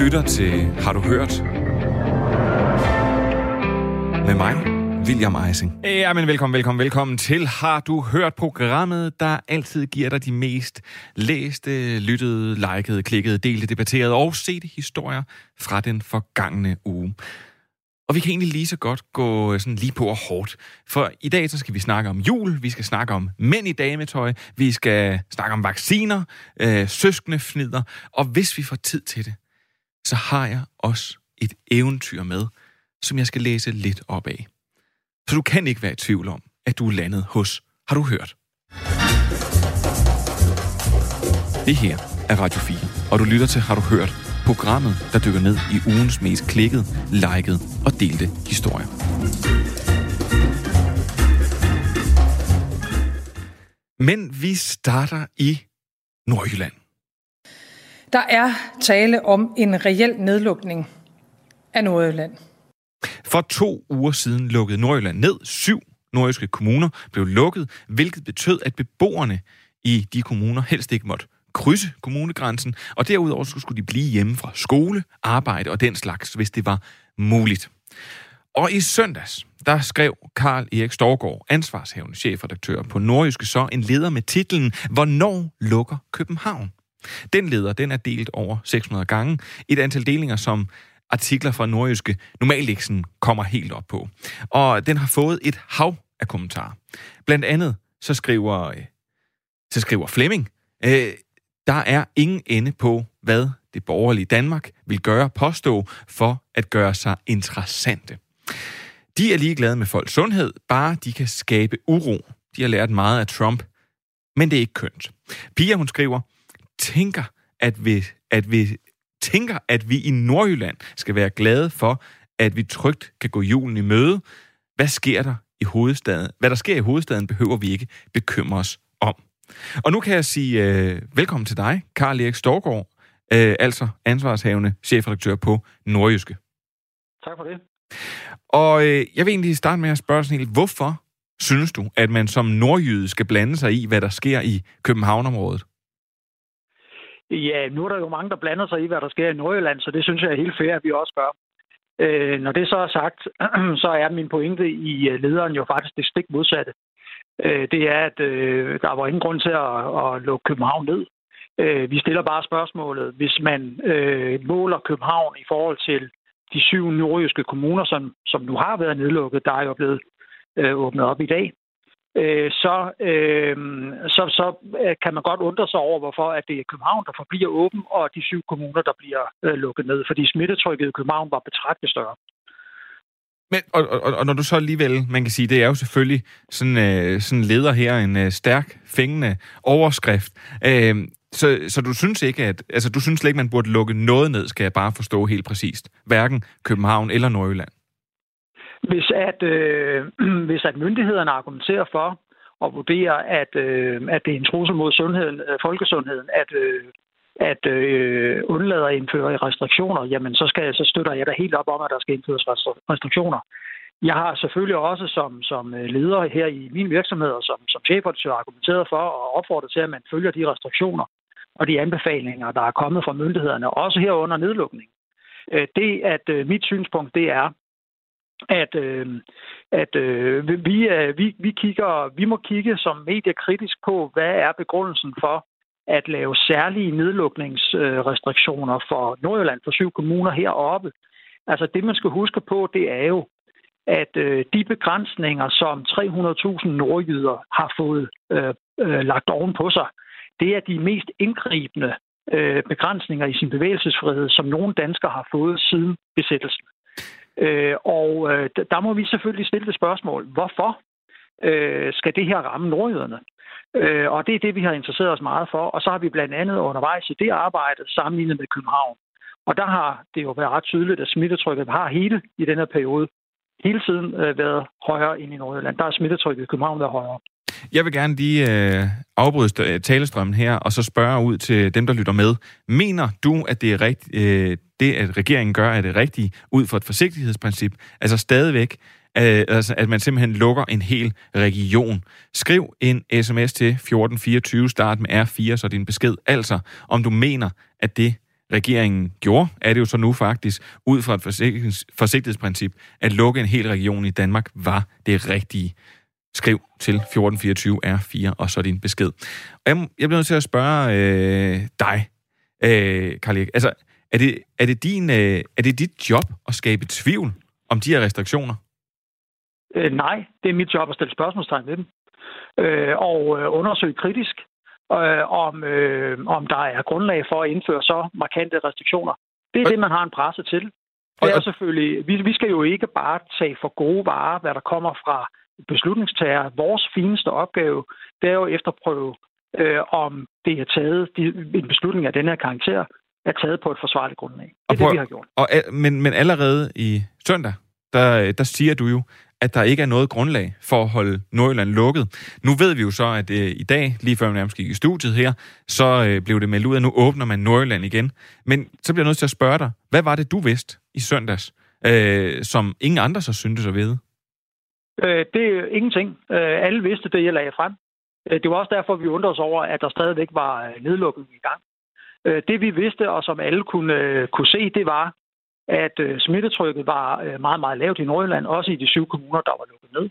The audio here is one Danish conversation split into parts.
lytter til Har du hørt? Med mig, William Eising. Ja, men velkommen, velkommen, velkommen til Har du hørt programmet, der altid giver dig de mest læste, lyttede, likede, klikkede, delte, debatterede og sete historier fra den forgangne uge. Og vi kan egentlig lige så godt gå øh, sådan lige på og hårdt. For i dag så skal vi snakke om jul, vi skal snakke om mænd i dametøj, vi skal snakke om vacciner, øh, søskende fnider, og hvis vi får tid til det, så har jeg også et eventyr med, som jeg skal læse lidt op af. Så du kan ikke være i tvivl om, at du er landet hos Har du hørt? Det her er Radio 4, og du lytter til Har du hørt? Programmet, der dykker ned i ugens mest klikkede, likede og delte historier. Men vi starter i Nordjylland. Der er tale om en reel nedlukning af Nordjylland. For to uger siden lukkede Nordjylland ned. Syv nordjyske kommuner blev lukket, hvilket betød, at beboerne i de kommuner helst ikke måtte krydse kommunegrænsen, og derudover skulle de blive hjemme fra skole, arbejde og den slags, hvis det var muligt. Og i søndags, der skrev Karl Erik Storgård, ansvarshævende chefredaktør på Nordjyske, så en leder med titlen Hvornår lukker København? Den leder, den er delt over 600 gange. Et antal delinger, som artikler fra Nordjyske normalt ikke sådan kommer helt op på. Og den har fået et hav af kommentarer. Blandt andet så skriver, så skriver Flemming, øh, der er ingen ende på, hvad det borgerlige Danmark vil gøre påstå for at gøre sig interessante. De er ligeglade med folks sundhed, bare de kan skabe uro. De har lært meget af Trump, men det er ikke kønt. Pia, hun skriver, tænker, at vi, at vi, tænker, at vi i Nordjylland skal være glade for, at vi trygt kan gå julen i møde. Hvad sker der i hovedstaden? Hvad der sker i hovedstaden, behøver vi ikke bekymre os om. Og nu kan jeg sige øh, velkommen til dig, Karl Erik Storgård, øh, altså ansvarshavende chefredaktør på Nordjyske. Tak for det. Og øh, jeg vil egentlig starte med at spørge sådan helt, hvorfor synes du, at man som nordjyde skal blande sig i, hvad der sker i Københavnområdet? Ja, nu er der jo mange, der blander sig i, hvad der sker i Nordjylland, så det synes jeg er helt fair, at vi også gør. Øh, når det så er sagt, så er min pointe i øh, lederen jo faktisk det stik modsatte. Øh, det er, at øh, der var ingen grund til at, at lukke København ned. Øh, vi stiller bare spørgsmålet, hvis man øh, måler København i forhold til de syv nordjyske kommuner, som, som nu har været nedlukket, der er jo blevet øh, åbnet op i dag, øh, så, øh, så, så øh, kan man godt undre sig over, hvorfor at det er København, der forbliver åben, og de syv kommuner, der bliver øh, lukket ned, fordi smittetrykket i København var betragteligt større. Men, og, og, og når du så alligevel, man kan sige, det er jo selvfølgelig sådan, øh, sådan leder her en øh, stærk, fængende overskrift. Øh, så, så du synes ikke, at, altså du synes ikke, man burde lukke noget ned, skal jeg bare forstå helt præcist. Hverken København eller Nordjylland. Hvis at, øh, hvis at myndighederne argumenterer for og vurderer, at, øh, at det er en trussel mod sundheden, øh, folkesundheden, at, øh, at øh, undlade at indføre restriktioner, jamen så, skal, så støtter jeg da helt op om, at der skal indføres restriktioner. Jeg har selvfølgelig også som, som øh, leder her i min virksomhed og som, som chefredaktør argumenteret for og opfordret til, at man følger de restriktioner og de anbefalinger, der er kommet fra myndighederne, også her under nedlukning. Øh, det, at øh, mit synspunkt, det er, at, øh, at øh, vi, øh, vi, vi, kigger, vi må kigge som medier kritisk på, hvad er begrundelsen for at lave særlige nedlukningsrestriktioner for Nordjylland, for syv kommuner heroppe. Altså det, man skal huske på, det er jo, at øh, de begrænsninger, som 300.000 nordjyder har fået øh, øh, lagt oven på sig, det er de mest indgribende øh, begrænsninger i sin bevægelsesfrihed, som nogen danskere har fået siden besættelsen. Øh, og øh, der må vi selvfølgelig stille det spørgsmål, hvorfor øh, skal det her ramme nordjyderne? Øh, og det er det, vi har interesseret os meget for. Og så har vi blandt andet undervejs i det arbejde sammenlignet med København. Og der har det jo været ret tydeligt, at smittetrykket har hele i den her periode hele tiden øh, været højere end i Nordjylland. Der er smittetrykket i København været højere. Jeg vil gerne lige øh, afbryde øh, talestrømmen her, og så spørge ud til dem, der lytter med. Mener du, at det er rigt, øh, det, at regeringen gør, er det rigtige ud fra et forsigtighedsprincip? Altså stadigvæk øh, altså, at man simpelthen lukker en hel region. Skriv en sms til 1424, start med R4, så din besked. Altså, om du mener, at det regeringen gjorde, er det jo så nu faktisk, ud fra et forsigtighedsprincip, at lukke en hel region i Danmark var det rigtige. Skriv til 1424 R4, og så din besked. Og jeg, jeg bliver nødt til at spørge øh, dig, øh, Karl Erik. Altså, er det, er, det din, øh, er det dit job at skabe tvivl om de her restriktioner? Øh, nej, det er mit job at stille spørgsmålstegn ved dem. Øh, og øh, undersøge kritisk, øh, om, øh, om der er grundlag for at indføre så markante restriktioner. Det er og, det, man har en presse til. Det er selvfølgelig, vi, vi skal jo ikke bare tage for gode varer, hvad der kommer fra beslutningstager. Vores fineste opgave, det er jo at efterprøve, øh, om det er taget, de, en beslutning af den her karakter, er taget på et forsvarligt grundlag. Det er og det, vi har gjort. Og, men, men allerede i søndag, der, der siger du jo, at der ikke er noget grundlag for at holde Nordjylland lukket. Nu ved vi jo så, at øh, i dag, lige før vi nærmest gik i studiet her, så øh, blev det meldt ud, at nu åbner man Nordjylland igen. Men så bliver jeg nødt til at spørge dig, hvad var det, du vidste i søndags, øh, som ingen andre så syntes at vide? Øh, det er ingenting. Øh, alle vidste det, jeg lagde frem. Øh, det var også derfor, vi undrede os over, at der stadigvæk var nedlukket nedlukning i gang. Øh, det vi vidste, og som alle kunne, øh, kunne se, det var, at øh, smittetrykket var øh, meget, meget lavt i Nordjylland, også i de syv kommuner, der var lukket ned.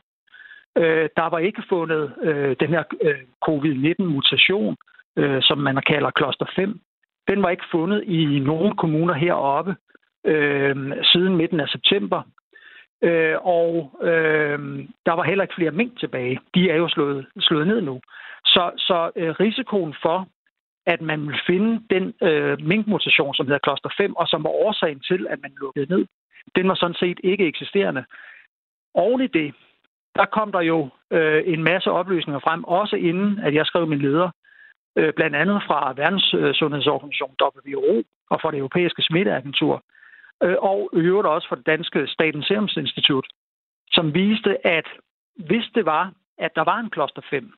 Øh, der var ikke fundet øh, den her øh, covid-19-mutation, øh, som man kalder kloster 5. Den var ikke fundet i nogen kommuner heroppe øh, siden midten af september. Øh, og øh, der var heller ikke flere mink tilbage. De er jo slået, slået ned nu. Så, så øh, risikoen for, at man vil finde den øh, minkmutation, som hedder kloster 5, og som var årsagen til, at man lukkede ned, den var sådan set ikke eksisterende. Oven i det, der kom der jo øh, en masse oplysninger frem, også inden at jeg skrev min leder, øh, blandt andet fra Verdenssundhedsorganisationen WHO og fra det europæiske smitteagentur, øh, og øvrigt også fra det danske Statens Serum Institut, som viste, at hvis det var, at der var en kloster 5,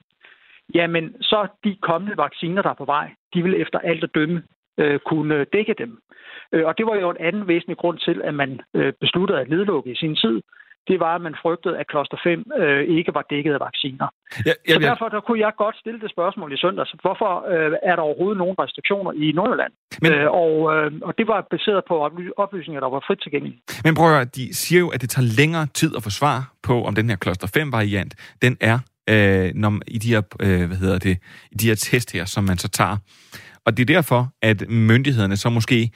jamen så de kommende vacciner, der er på vej, de vil efter alt at dømme øh, kunne dække dem. Øh, og det var jo en anden væsentlig grund til, at man øh, besluttede at nedlukke i sin tid. Det var, at man frygtede, at kloster 5 øh, ikke var dækket af vacciner. Ja, ja, så derfor der kunne jeg godt stille det spørgsmål i søndags. Hvorfor øh, er der overhovedet nogen restriktioner i Nordjylland? Men, øh, og, øh, og det var baseret på oplysninger, der var frit tilgængelige. Men prøv at høre, de siger jo, at det tager længere tid at få svar på, om den her kloster 5-variant, den er øh, når, i de her, øh, hvad hedder det, i de her test her, som man så tager. Og det er derfor, at myndighederne så måske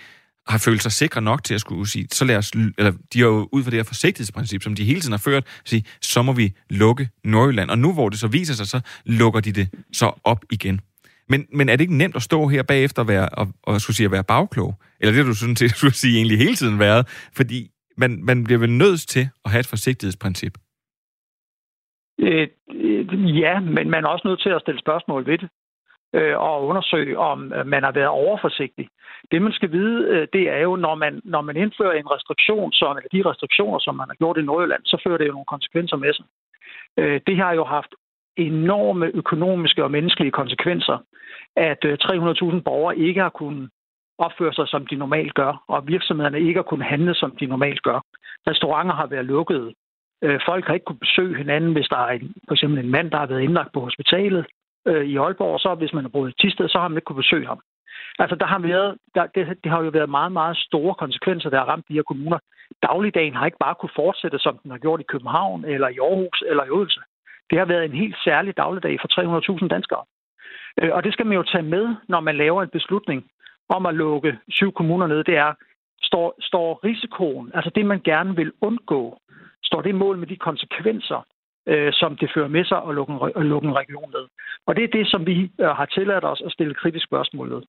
har følt sig sikre nok til at skulle sige, så lad os, eller de har jo ud fra det her forsigtighedsprincip, som de hele tiden har ført, sige, så må vi lukke Nordjylland. Og nu hvor det så viser sig, så lukker de det så op igen. Men, men er det ikke nemt at stå her bagefter og, være, og, og skulle sige at være bagklog? Eller det, du sådan set skulle sige egentlig hele tiden været? Fordi man, man bliver vel nødt til at have et forsigtighedsprincip. Øh, øh ja, men man er også nødt til at stille spørgsmål ved det øh, og undersøge, om øh, man har været overforsigtig. Det, man skal vide, øh, det er jo, når man, når man indfører en restriktion, som, eller de restriktioner, som man har gjort i Nordjylland, så fører det jo nogle konsekvenser med sig. Øh, det har jo haft enorme økonomiske og menneskelige konsekvenser, at øh, 300.000 borgere ikke har kunnet opføre sig, som de normalt gør, og virksomhederne ikke har kunnet handle, som de normalt gør. Restauranter har været lukkede. Folk har ikke kunnet besøge hinanden, hvis der er en, for eksempel en mand, der har været indlagt på hospitalet øh, i Aalborg, så hvis man har boet i Tisted, så har man ikke kunne besøge ham. Altså, der har været, der, det, det har jo været meget, meget store konsekvenser, der har ramt de her kommuner. Dagligdagen har ikke bare kunne fortsætte, som den har gjort i København, eller i Aarhus, eller i Odense. Det har været en helt særlig dagligdag for 300.000 danskere. Øh, og det skal man jo tage med, når man laver en beslutning om at lukke syv kommuner ned. Det er, står, står risikoen, altså det, man gerne vil undgå, står det mål med de konsekvenser, øh, som det fører med sig at lukke, en, at lukke en region ned. Og det er det, som vi øh, har tilladt os at stille kritisk spørgsmål ved.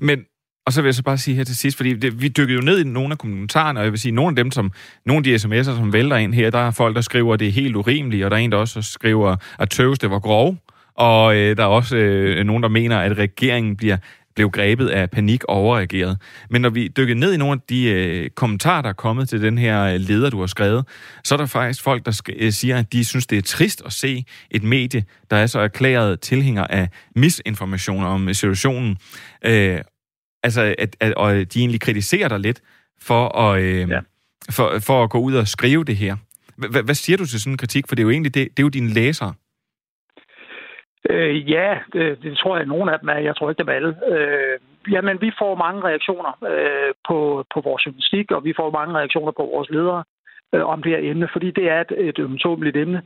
Men og så vil jeg så bare sige her til sidst, fordi det, vi dykkede jo ned i nogle af kommentarerne, og jeg vil sige, nogle af dem, som, nogle af de sms'er, som vælter ind her, der er folk, der skriver, at det er helt urimeligt, og der er en, der også skriver, at tøves, det var grov, og øh, der er også øh, nogen, der mener, at regeringen bliver blev grebet af panik og overreageret. Men når vi dykker ned i nogle af de øh, kommentarer, der er kommet til den her øh, leder, du har skrevet, så er der faktisk folk, der sk- øh, siger, at de synes, det er trist at se et medie, der er så erklæret tilhænger af misinformation om situationen. Øh, altså, at, at, og de egentlig kritiserer dig lidt for at, øh, ja. for, for at gå ud og skrive det her. H- hvad siger du til sådan en kritik? For det er jo egentlig det, det er jo dine læsere. Øh, ja, det, det tror jeg, at nogen af dem er. Jeg tror ikke, det alle. Øh, jamen, vi får mange reaktioner øh, på, på vores journalistik, og vi får mange reaktioner på vores ledere øh, om det her emne, fordi det er et, et ømtåbeligt emne.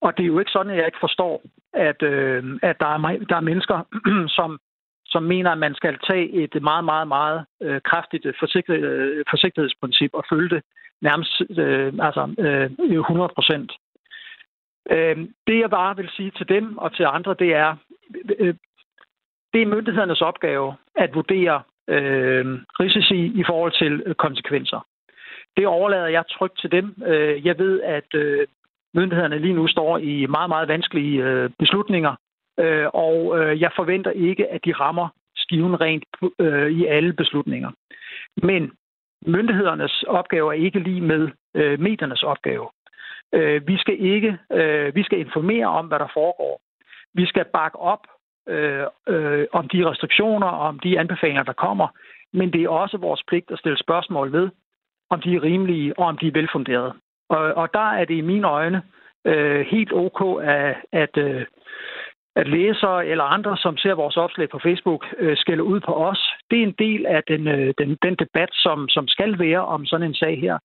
Og det er jo ikke sådan, at jeg ikke forstår, at, øh, at der, er, der er mennesker, som, som mener, at man skal tage et meget, meget, meget øh, kraftigt øh, forsigtighed, øh, forsigtighedsprincip og følge det nærmest øh, altså, øh, 100 procent. Øh, det jeg bare vil sige til dem og til andre, det er, øh, det er myndighedernes opgave at vurdere øh, risici i forhold til øh, konsekvenser. Det overlader jeg trygt til dem. Øh, jeg ved, at øh, myndighederne lige nu står i meget, meget vanskelige beslutninger, og jeg forventer ikke, at de rammer skiven rent i alle beslutninger. Men myndighedernes opgave er ikke lige med mediernes opgave. Øh, vi skal ikke, øh, vi skal informere om, hvad der foregår. Vi skal bakke op øh, øh, om de restriktioner og om de anbefalinger, der kommer. Men det er også vores pligt at stille spørgsmål ved, om de er rimelige og om de er velfunderede. Og, og der er det i mine øjne øh, helt ok, at, at, øh, at læsere eller andre, som ser vores opslag på Facebook, øh, skælder ud på os. Det er en del af den, øh, den, den debat, som, som skal være om sådan en sag her.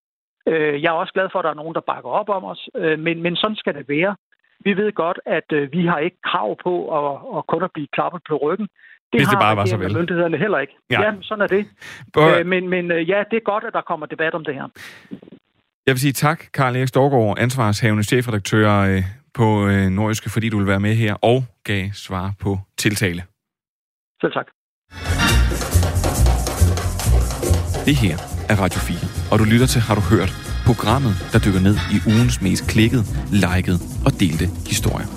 Øh, jeg er også glad for, at der er nogen, der bakker op om os, øh, men, men sådan skal det være. Vi ved godt, at øh, vi har ikke krav på at, at kun at blive klappet på ryggen. Det Hvis det bare var så vel. myndighederne heller ikke. Ja, ja sådan er det. Bør... Øh, men men øh, ja, det er godt, at der kommer debat om det her. Jeg vil sige tak, Karl Erik Storgård, ansvarshavende chefredaktør øh, på øh, Nordiske, fordi du vil være med her og gav svar på tiltale. Selv tak. Det her er Radio 4, og du lytter til Har du hørt? Programmet, der dykker ned i ugens mest klikket, liket og delte historier.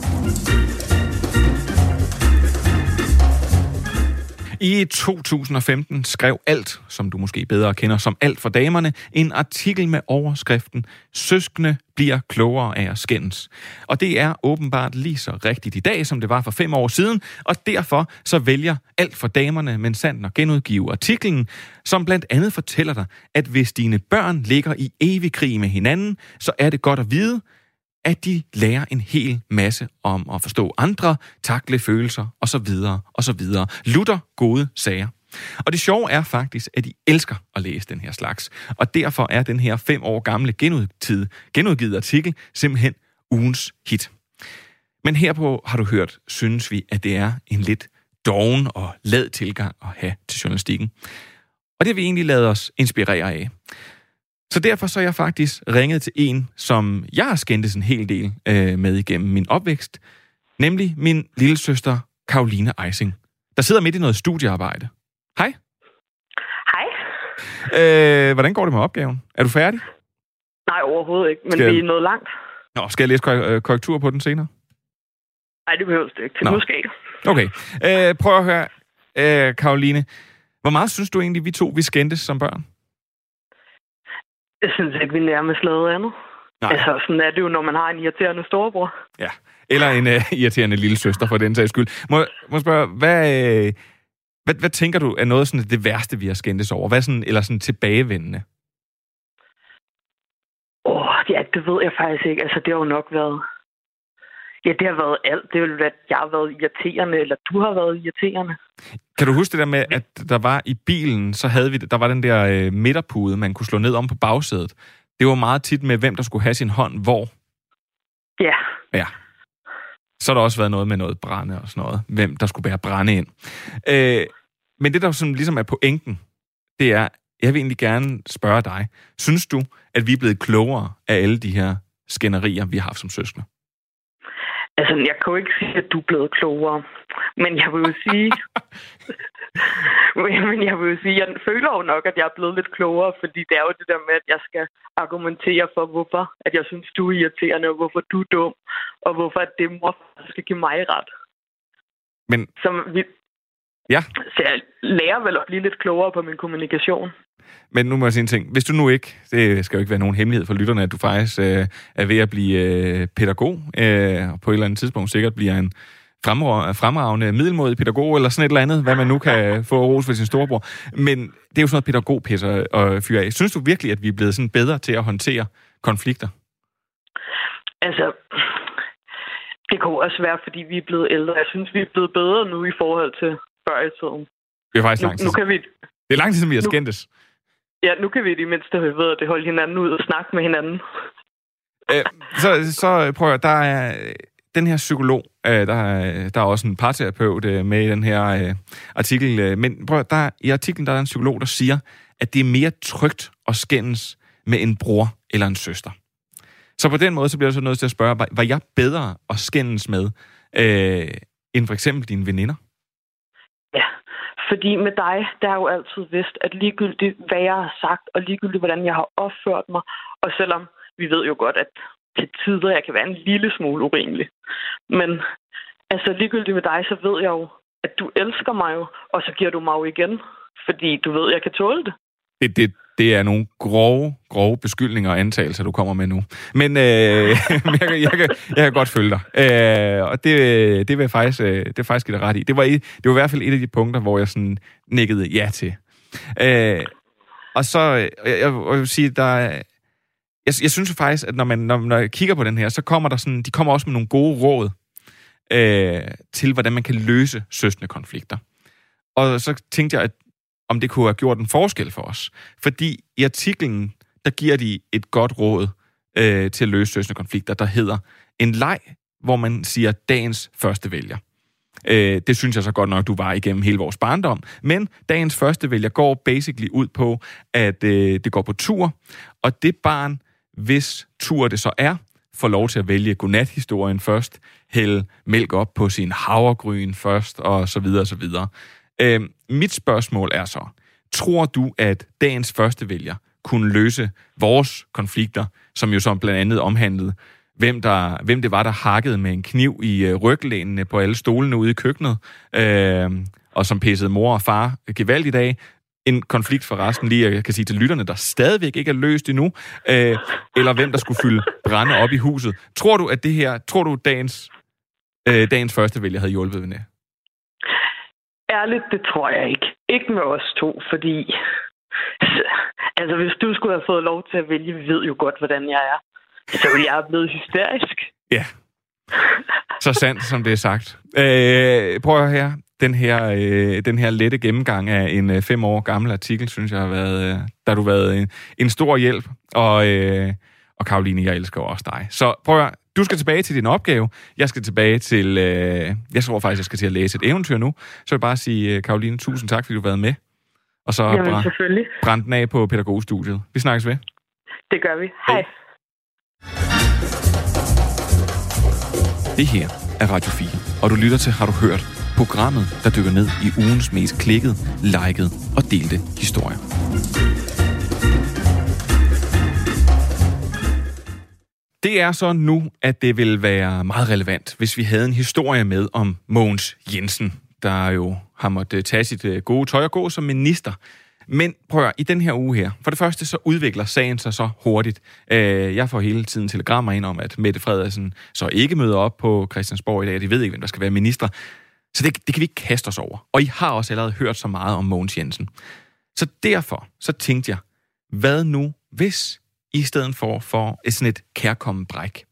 I 2015 skrev Alt, som du måske bedre kender som Alt for damerne, en artikel med overskriften Søskende bliver klogere af at skændes. Og det er åbenbart lige så rigtigt i dag, som det var for fem år siden, og derfor så vælger Alt for damerne, men sandt at genudgive artiklen, som blandt andet fortæller dig, at hvis dine børn ligger i evig krig med hinanden, så er det godt at vide, at de lærer en hel masse om at forstå andre, takle følelser osv. osv. Lutter gode sager. Og det sjove er faktisk, at de elsker at læse den her slags. Og derfor er den her fem år gamle genudgivet, genudgivet artikel simpelthen ugens hit. Men herpå har du hørt, synes vi, at det er en lidt doven og lad tilgang at have til journalistikken. Og det har vi egentlig lavet os inspirere af. Så derfor så jeg faktisk ringet til en, som jeg har skændtes en hel del øh, med igennem min opvækst, nemlig min lille søster Karoline Eising, der sidder midt i noget studiearbejde. Hej. Hej. Øh, hvordan går det med opgaven? Er du færdig? Nej, overhovedet ikke, men skal... vi er nået langt. Nå, skal jeg læse øh, korrektur på den senere? Nej, det behøver du ikke. Til måske ikke. Okay. Øh, prøv at høre, øh, Karoline. Hvor meget synes du egentlig, vi to vi skændtes som børn? Jeg synes ikke, vi nærmest lavede andet. Nej. Altså, sådan er det jo, når man har en irriterende storebror. Ja, eller en uh, irriterende lille søster, for den sags skyld. Må, må spørge, hvad, uh, hvad, hvad tænker du er noget sådan det værste, vi har skændtes over? Hvad sådan, eller sådan tilbagevendende? Åh, oh, ja, det ved jeg faktisk ikke. Altså, det har jo nok været... Ja, det har været alt. Det vil at jeg har været irriterende, eller du har været irriterende. Kan du huske det der med, at der var i bilen, så havde vi, der var den der øh, midterpude, man kunne slå ned om på bagsædet. Det var meget tit med, hvem der skulle have sin hånd hvor. Ja. Ja. Så har der også været noget med noget brænde og sådan noget. Hvem der skulle bære brænde ind. Øh, men det, der som ligesom er pointen, det er, jeg vil egentlig gerne spørge dig. Synes du, at vi er blevet klogere af alle de her skænderier, vi har haft som søskende? Altså, jeg kan jo ikke sige, at du er blevet klogere. Men jeg vil jo sige... men jeg vil jo sige, jeg føler jo nok, at jeg er blevet lidt klogere, fordi det er jo det der med, at jeg skal argumentere for, hvorfor at jeg synes, du er irriterende, og hvorfor du er dum, og hvorfor at det mor skal give mig ret. Men... Som vi... Ja. Så jeg lærer vel at blive lidt klogere på min kommunikation. Men nu må jeg sige en ting. Hvis du nu ikke, det skal jo ikke være nogen hemmelighed for lytterne, at du faktisk øh, er ved at blive øh, pædagog, øh, og på et eller andet tidspunkt sikkert bliver en fremragende middelmådig pædagog, eller sådan et eller andet, hvad man nu kan få ros for sin storebror. Men det er jo sådan noget pædagogpisser og fyre af. Synes du virkelig, at vi er blevet sådan bedre til at håndtere konflikter? Altså, det kunne også være, fordi vi er blevet ældre. Jeg synes, vi er blevet bedre nu i forhold til før i tiden. Det er faktisk Nu, lang tid. nu kan vi, Det er lang tid, siden vi har nu- skændtes. ja, nu kan vi i det mindste ved at det holde hinanden ud og snakke med hinanden. Øh, så, så prøv at, der er øh, den her psykolog, øh, der, er, der er også en parterapeut øh, med i den her øh, artikel, øh, men prøv at, der, i artiklen der er en psykolog, der siger, at det er mere trygt at skændes med en bror eller en søster. Så på den måde, så bliver jeg så nødt til at spørge, var, var jeg bedre at skændes med, øh, end for eksempel dine veninder? Ja, fordi med dig, der er jo altid vidst, at ligegyldigt hvad jeg har sagt, og ligegyldigt hvordan jeg har opført mig, og selvom vi ved jo godt, at til tider jeg kan være en lille smule urimelig. Men altså ligegyldigt med dig, så ved jeg jo, at du elsker mig jo, og så giver du mig jo igen, fordi du ved, at jeg kan tåle det. Det, det, det er nogle grove, grove beskyldninger og antagelser, du kommer med nu. Men, øh, jeg, kan- jeg, kan, jeg kan godt følge dig. Øh, og det, det vil jeg faktisk, øh, det er faktisk give dig ret i. Det var, et, det var i hvert fald et af de punkter, hvor jeg sådan nikkede ja til. Øh, og så, øh, jeg, jeg vil sige, der er- jeg, jeg synes jo faktisk, at når, man, når, når jeg kigger på den her, så kommer der sådan, de kommer også med nogle gode råd øh, til, hvordan man kan løse søsne konflikter. Og så tænkte jeg, at om det kunne have gjort en forskel for os. Fordi i artiklen, der giver de et godt råd øh, til at løse søsne konflikter, der hedder en leg, hvor man siger dagens første vælger. Øh, det synes jeg så godt nok, du var igennem hele vores barndom. Men dagens første vælger går basically ud på, at øh, det går på tur, og det barn, hvis tur det så er, får lov til at vælge godnathistorien først, hælde mælk op på sin havregryn først, og så videre, og så videre. Øh, mit spørgsmål er så, tror du, at dagens første vælger kunne løse vores konflikter, som jo som blandt andet omhandlede, hvem, der, hvem det var, der hakkede med en kniv i øh, på alle stolene ude i køkkenet, øh, og som pissede mor og far gevaldigt dag, En konflikt for resten lige, jeg kan sige til lytterne, der stadigvæk ikke er løst endnu, øh, eller hvem der skulle fylde brænde op i huset. Tror du, at det her, tror du, dagens, øh, dagens første vælger havde hjulpet med det? Ærligt, det tror jeg ikke. Ikke med os to, fordi... Altså, hvis du skulle have fået lov til at vælge, vi ved jo godt, hvordan jeg er, så ville jeg have blevet hysterisk. Ja. Så sandt, som det er sagt. Øh, prøv at her. Den her, øh, den her lette gennemgang af en øh, fem år gammel artikel, synes jeg har været, øh, der har du været en, en stor hjælp. Og, øh, og Karoline, jeg elsker også dig. Så prøv at du skal tilbage til din opgave. Jeg skal tilbage til... Øh, jeg tror faktisk, jeg skal til at læse et eventyr nu. Så vil jeg bare sige, øh, Karoline, tusind tak, fordi du har været med. Og så Jamen, bra- selvfølgelig. brænd den af på pædagogstudiet. Vi snakkes ved. Det gør vi. Hej. Det her er Radio 4, og du lytter til Har du hørt? Programmet, der dykker ned i ugens mest klikket, liket og delte historier. Det er så nu, at det vil være meget relevant, hvis vi havde en historie med om Mogens Jensen, der jo har måttet øh, tage sit øh, gode tøj og gå som minister. Men prøv at, høre, i den her uge her, for det første så udvikler sagen sig så hurtigt. Øh, jeg får hele tiden telegrammer ind om, at Mette Frederiksen så ikke møder op på Christiansborg i dag, de ved ikke, hvem der skal være minister. Så det, det kan vi ikke kaste os over. Og I har også allerede hørt så meget om Mogens Jensen. Så derfor så tænkte jeg, hvad nu hvis i stedet for for et sådan et kærkommen bræk.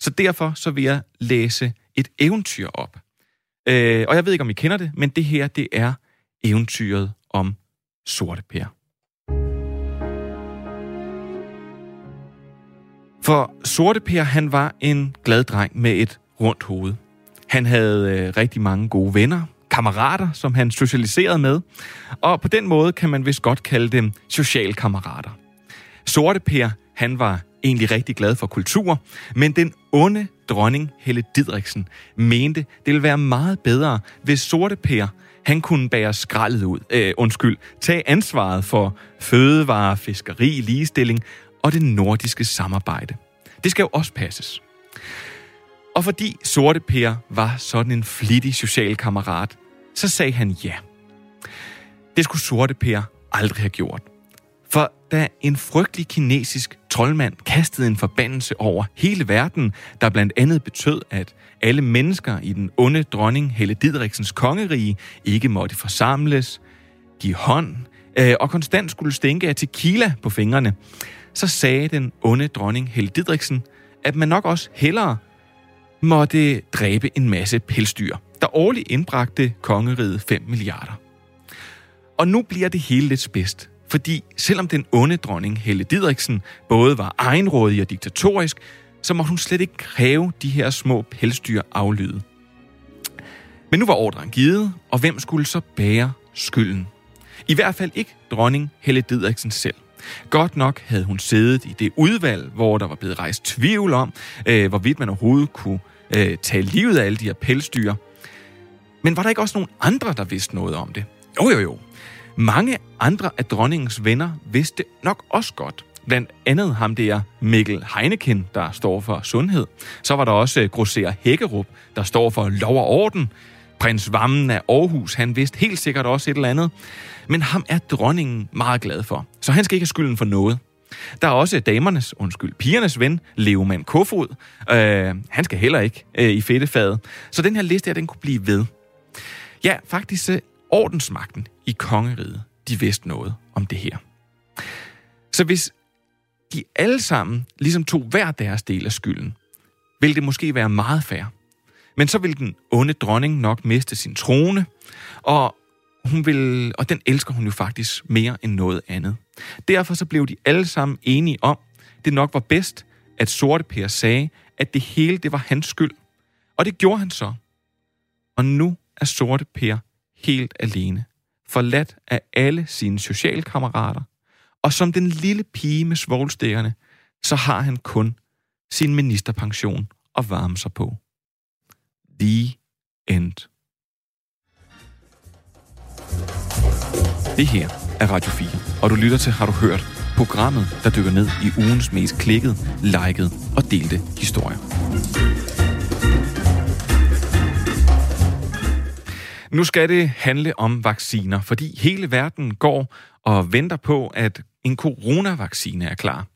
Så derfor så vil jeg læse et eventyr op. Øh, og jeg ved ikke, om I kender det, men det her, det er eventyret om Sorte Per. For Sorte Per, han var en glad dreng med et rundt hoved. Han havde øh, rigtig mange gode venner, kammerater, som han socialiserede med. Og på den måde kan man vist godt kalde dem socialkammerater. Sorte Per, han var egentlig rigtig glad for kultur, men den onde dronning Helle Didriksen mente, det ville være meget bedre, hvis Sorte Per, han kunne bære skraldet ud, øh, undskyld, tage ansvaret for fødevare, fiskeri, ligestilling og det nordiske samarbejde. Det skal jo også passes. Og fordi Sorte Per var sådan en flittig social kammerat, så sagde han ja. Det skulle Sorte Per aldrig have gjort. For da en frygtelig kinesisk troldmand kastede en forbandelse over hele verden, der blandt andet betød, at alle mennesker i den onde dronning Helle Didriksens kongerige ikke måtte forsamles, give hånd øh, og konstant skulle stænke af tequila på fingrene, så sagde den onde dronning Helle Didriksen, at man nok også hellere måtte dræbe en masse pelsdyr, der årligt indbragte kongeriget 5 milliarder. Og nu bliver det hele lidt spidst. Fordi selvom den onde dronning Helle Didriksen både var egenrådig og diktatorisk, så må hun slet ikke kræve de her små pelsdyr aflyde. Men nu var ordren givet, og hvem skulle så bære skylden? I hvert fald ikke dronning Helle Didriksen selv. Godt nok havde hun siddet i det udvalg, hvor der var blevet rejst tvivl om, øh, hvorvidt man overhovedet kunne øh, tage livet af alle de her pelsdyr. Men var der ikke også nogen andre, der vidste noget om det? Jo, jo, jo. Mange andre af dronningens venner vidste nok også godt. Blandt andet ham der Mikkel Heineken, der står for sundhed. Så var der også eh, Grosser Hækkerup, der står for lov og orden. Prins Vammen af Aarhus, han vidste helt sikkert også et eller andet. Men ham er dronningen meget glad for, så han skal ikke have skylden for noget. Der er også damernes, undskyld, pigernes ven, Leoman Kofod. Øh, han skal heller ikke øh, i fedtefadet. Så den her liste her, den kunne blive ved. Ja, faktisk øh, ordensmagten i kongeriget, de vidste noget om det her. Så hvis de alle sammen ligesom tog hver deres del af skylden, ville det måske være meget fair. Men så vil den onde dronning nok miste sin trone, og hun vil, og den elsker hun jo faktisk mere end noget andet. Derfor så blev de alle sammen enige om, det nok var bedst, at Sorte Per sagde, at det hele det var hans skyld. Og det gjorde han så. Og nu er Sorte Per helt alene, forladt af alle sine socialkammerater, og som den lille pige med svoglstikkerne, så har han kun sin ministerpension at varme sig på. The End. Det her er Radio 4, og du lytter til Har du hørt? Programmet, der dykker ned i ugens mest klikkede, likede og delte historier. Nu skal det handle om vacciner, fordi hele verden går og venter på, at en coronavaccine er klar.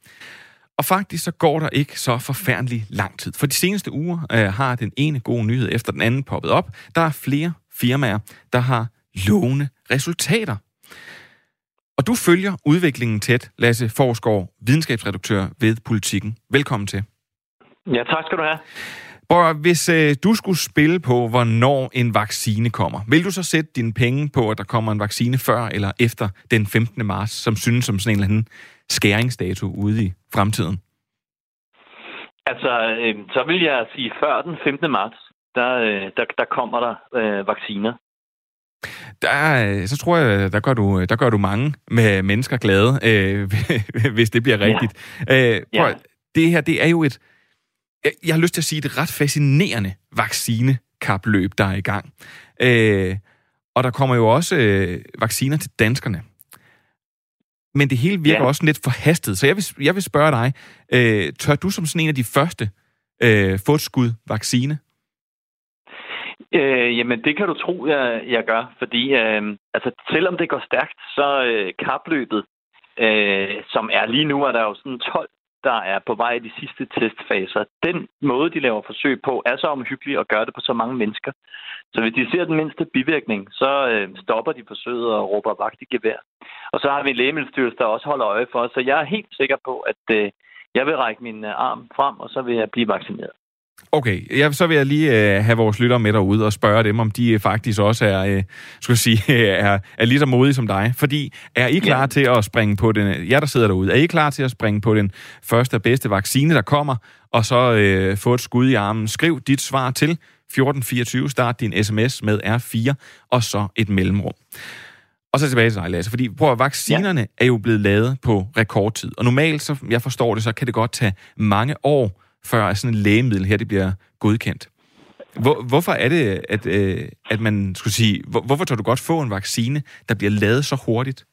Og faktisk så går der ikke så forfærdelig lang tid. For de seneste uger øh, har den ene gode nyhed efter den anden poppet op. Der er flere firmaer, der har lovende resultater. Og du følger udviklingen tæt, Lasse Forsgaard, videnskabsredaktør ved Politikken. Velkommen til. Ja, tak skal du have. Bror, hvis øh, du skulle spille på, hvornår en vaccine kommer, vil du så sætte dine penge på, at der kommer en vaccine før eller efter den 15. marts, som synes som sådan en eller anden skæringsdato ude i fremtiden? Altså, øh, så vil jeg sige, før den 15. marts, der, øh, der, der kommer der øh, vacciner. Der, så tror jeg, der gør du, der gør du mange med mennesker glade, øh, hvis det bliver rigtigt. Ja. Øh, prøv, ja. Det her, det er jo et, jeg, jeg har lyst til at sige, et ret fascinerende vaccinekapløb, der er i gang. Øh, og der kommer jo også øh, vacciner til danskerne. Men det hele virker ja. også lidt forhastet. Så jeg vil, jeg vil spørge dig, øh, tør du som sådan en af de første øh, få et skud vaccine? Øh, jamen, det kan du tro, jeg, jeg gør. Fordi øh, altså, selvom det går stærkt, så øh, kapløbet, øh, som er lige nu, er der jo sådan 12 der er på vej i de sidste testfaser. Den måde, de laver forsøg på, er så omhyggelig at gøre det på så mange mennesker. Så hvis de ser den mindste bivirkning, så øh, stopper de forsøget og råber vagt i gevær. Og så har vi en lægemiddelstyrelse, der også holder øje for os. Så jeg er helt sikker på, at øh, jeg vil række min øh, arm frem, og så vil jeg blive vaccineret. Okay, ja, så vil jeg lige øh, have vores lyttere med derude og spørge dem, om de faktisk også er, øh, skal sige, er, er lige så modige som dig. Fordi er I klar ja. til at springe på den, ja, der sidder derude, er I klar til at springe på den første og bedste vaccine, der kommer, og så øh, få et skud i armen? Skriv dit svar til 1424, start din sms med R4, og så et mellemrum. Og så tilbage til dig, Lasse, fordi prøv at vaccinerne ja. er jo blevet lavet på rekordtid. Og normalt, så jeg forstår det, så kan det godt tage mange år før sådan en lægemiddel her det bliver godkendt. Hvor, hvorfor er det, at, øh, at man skulle sige, hvor, hvorfor tør du godt få en vaccine, der bliver lavet så hurtigt?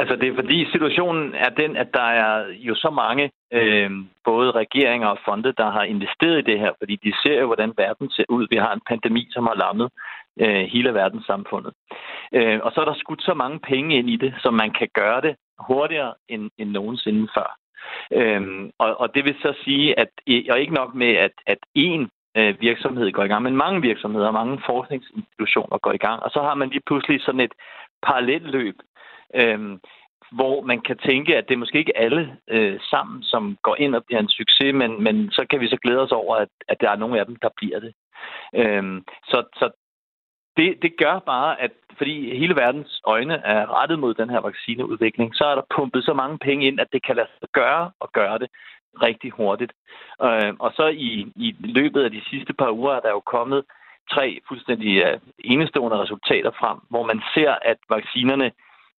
Altså, det er fordi situationen er den, at der er jo så mange, øh, både regeringer og fonde, der har investeret i det her, fordi de ser jo, hvordan verden ser ud. Vi har en pandemi, som har lammet øh, hele verdenssamfundet. Øh, og så er der skudt så mange penge ind i det, så man kan gøre det hurtigere end, end nogensinde før. Øhm, og, og det vil så sige, at og ikke nok med, at, at én øh, virksomhed går i gang, men mange virksomheder og mange forskningsinstitutioner går i gang. Og så har man lige pludselig sådan et parallelløb, øhm, hvor man kan tænke, at det er måske ikke alle øh, sammen, som går ind og bliver en succes, men, men så kan vi så glæde os over, at, at der er nogle af dem, der bliver det. Øhm, så, så det, det gør bare, at fordi hele verdens øjne er rettet mod den her vaccineudvikling, så er der pumpet så mange penge ind, at det kan lade sig gøre og gøre det rigtig hurtigt. Øh, og så i, i løbet af de sidste par uger er der jo kommet tre fuldstændig øh, enestående resultater frem, hvor man ser, at vaccinerne,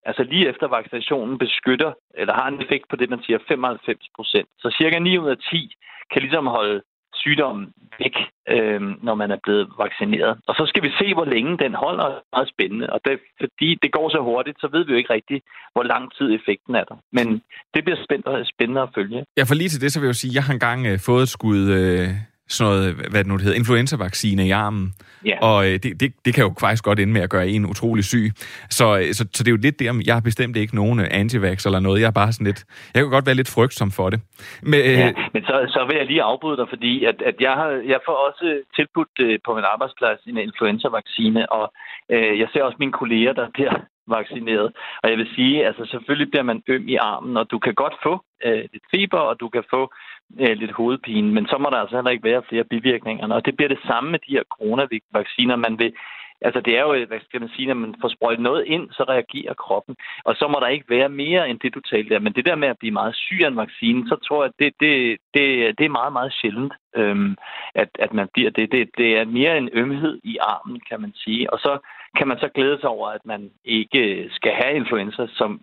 altså lige efter vaccinationen, beskytter, eller har en effekt på det, man siger 95 procent. Så cirka 9 ud af 10 kan ligesom holde sygdommen væk, øh, når man er blevet vaccineret. Og så skal vi se, hvor længe den holder. Det er meget spændende. Og det, fordi det går så hurtigt, så ved vi jo ikke rigtigt, hvor lang tid effekten er der. Men det bliver spændende, spændende at følge. Ja, for lige til det, så vil jeg jo sige, at jeg har engang øh, fået et skud øh, sådan noget, hvad det nu det hedder, influenza-vaccine i armen. Ja. Og øh, det, det, det kan jo faktisk godt ende med at gøre en utrolig syg. Så, øh, så, så det er jo lidt der, jeg har bestemt ikke nogen øh, antivax eller noget. Jeg er bare sådan lidt, jeg kan godt være lidt frygtsom for det. Men, ja, men så, så vil jeg lige afbryde dig, fordi at, at jeg, har, jeg får også tilbudt øh, på min arbejdsplads en influenza-vaccine, og øh, jeg ser også mine kolleger, der bliver vaccineret. Og jeg vil sige, altså selvfølgelig bliver man øm i armen, og du kan godt få øh, lidt feber, og du kan få øh, lidt hovedpine, men så må der altså heller ikke være flere bivirkninger. Og det bliver det samme med de her coronavacciner. Man vil, altså det er jo, hvad skal man sige, når man får sprøjtet noget ind, så reagerer kroppen. Og så må der ikke være mere end det, du talte der. Men det der med at blive meget syg af en vaccine, så tror jeg, at det, det, det, det er meget, meget sjældent, øhm, at, at man bliver det. det. Det er mere en ømhed i armen, kan man sige. Og så kan man så glæde sig over, at man ikke skal have influenza, som,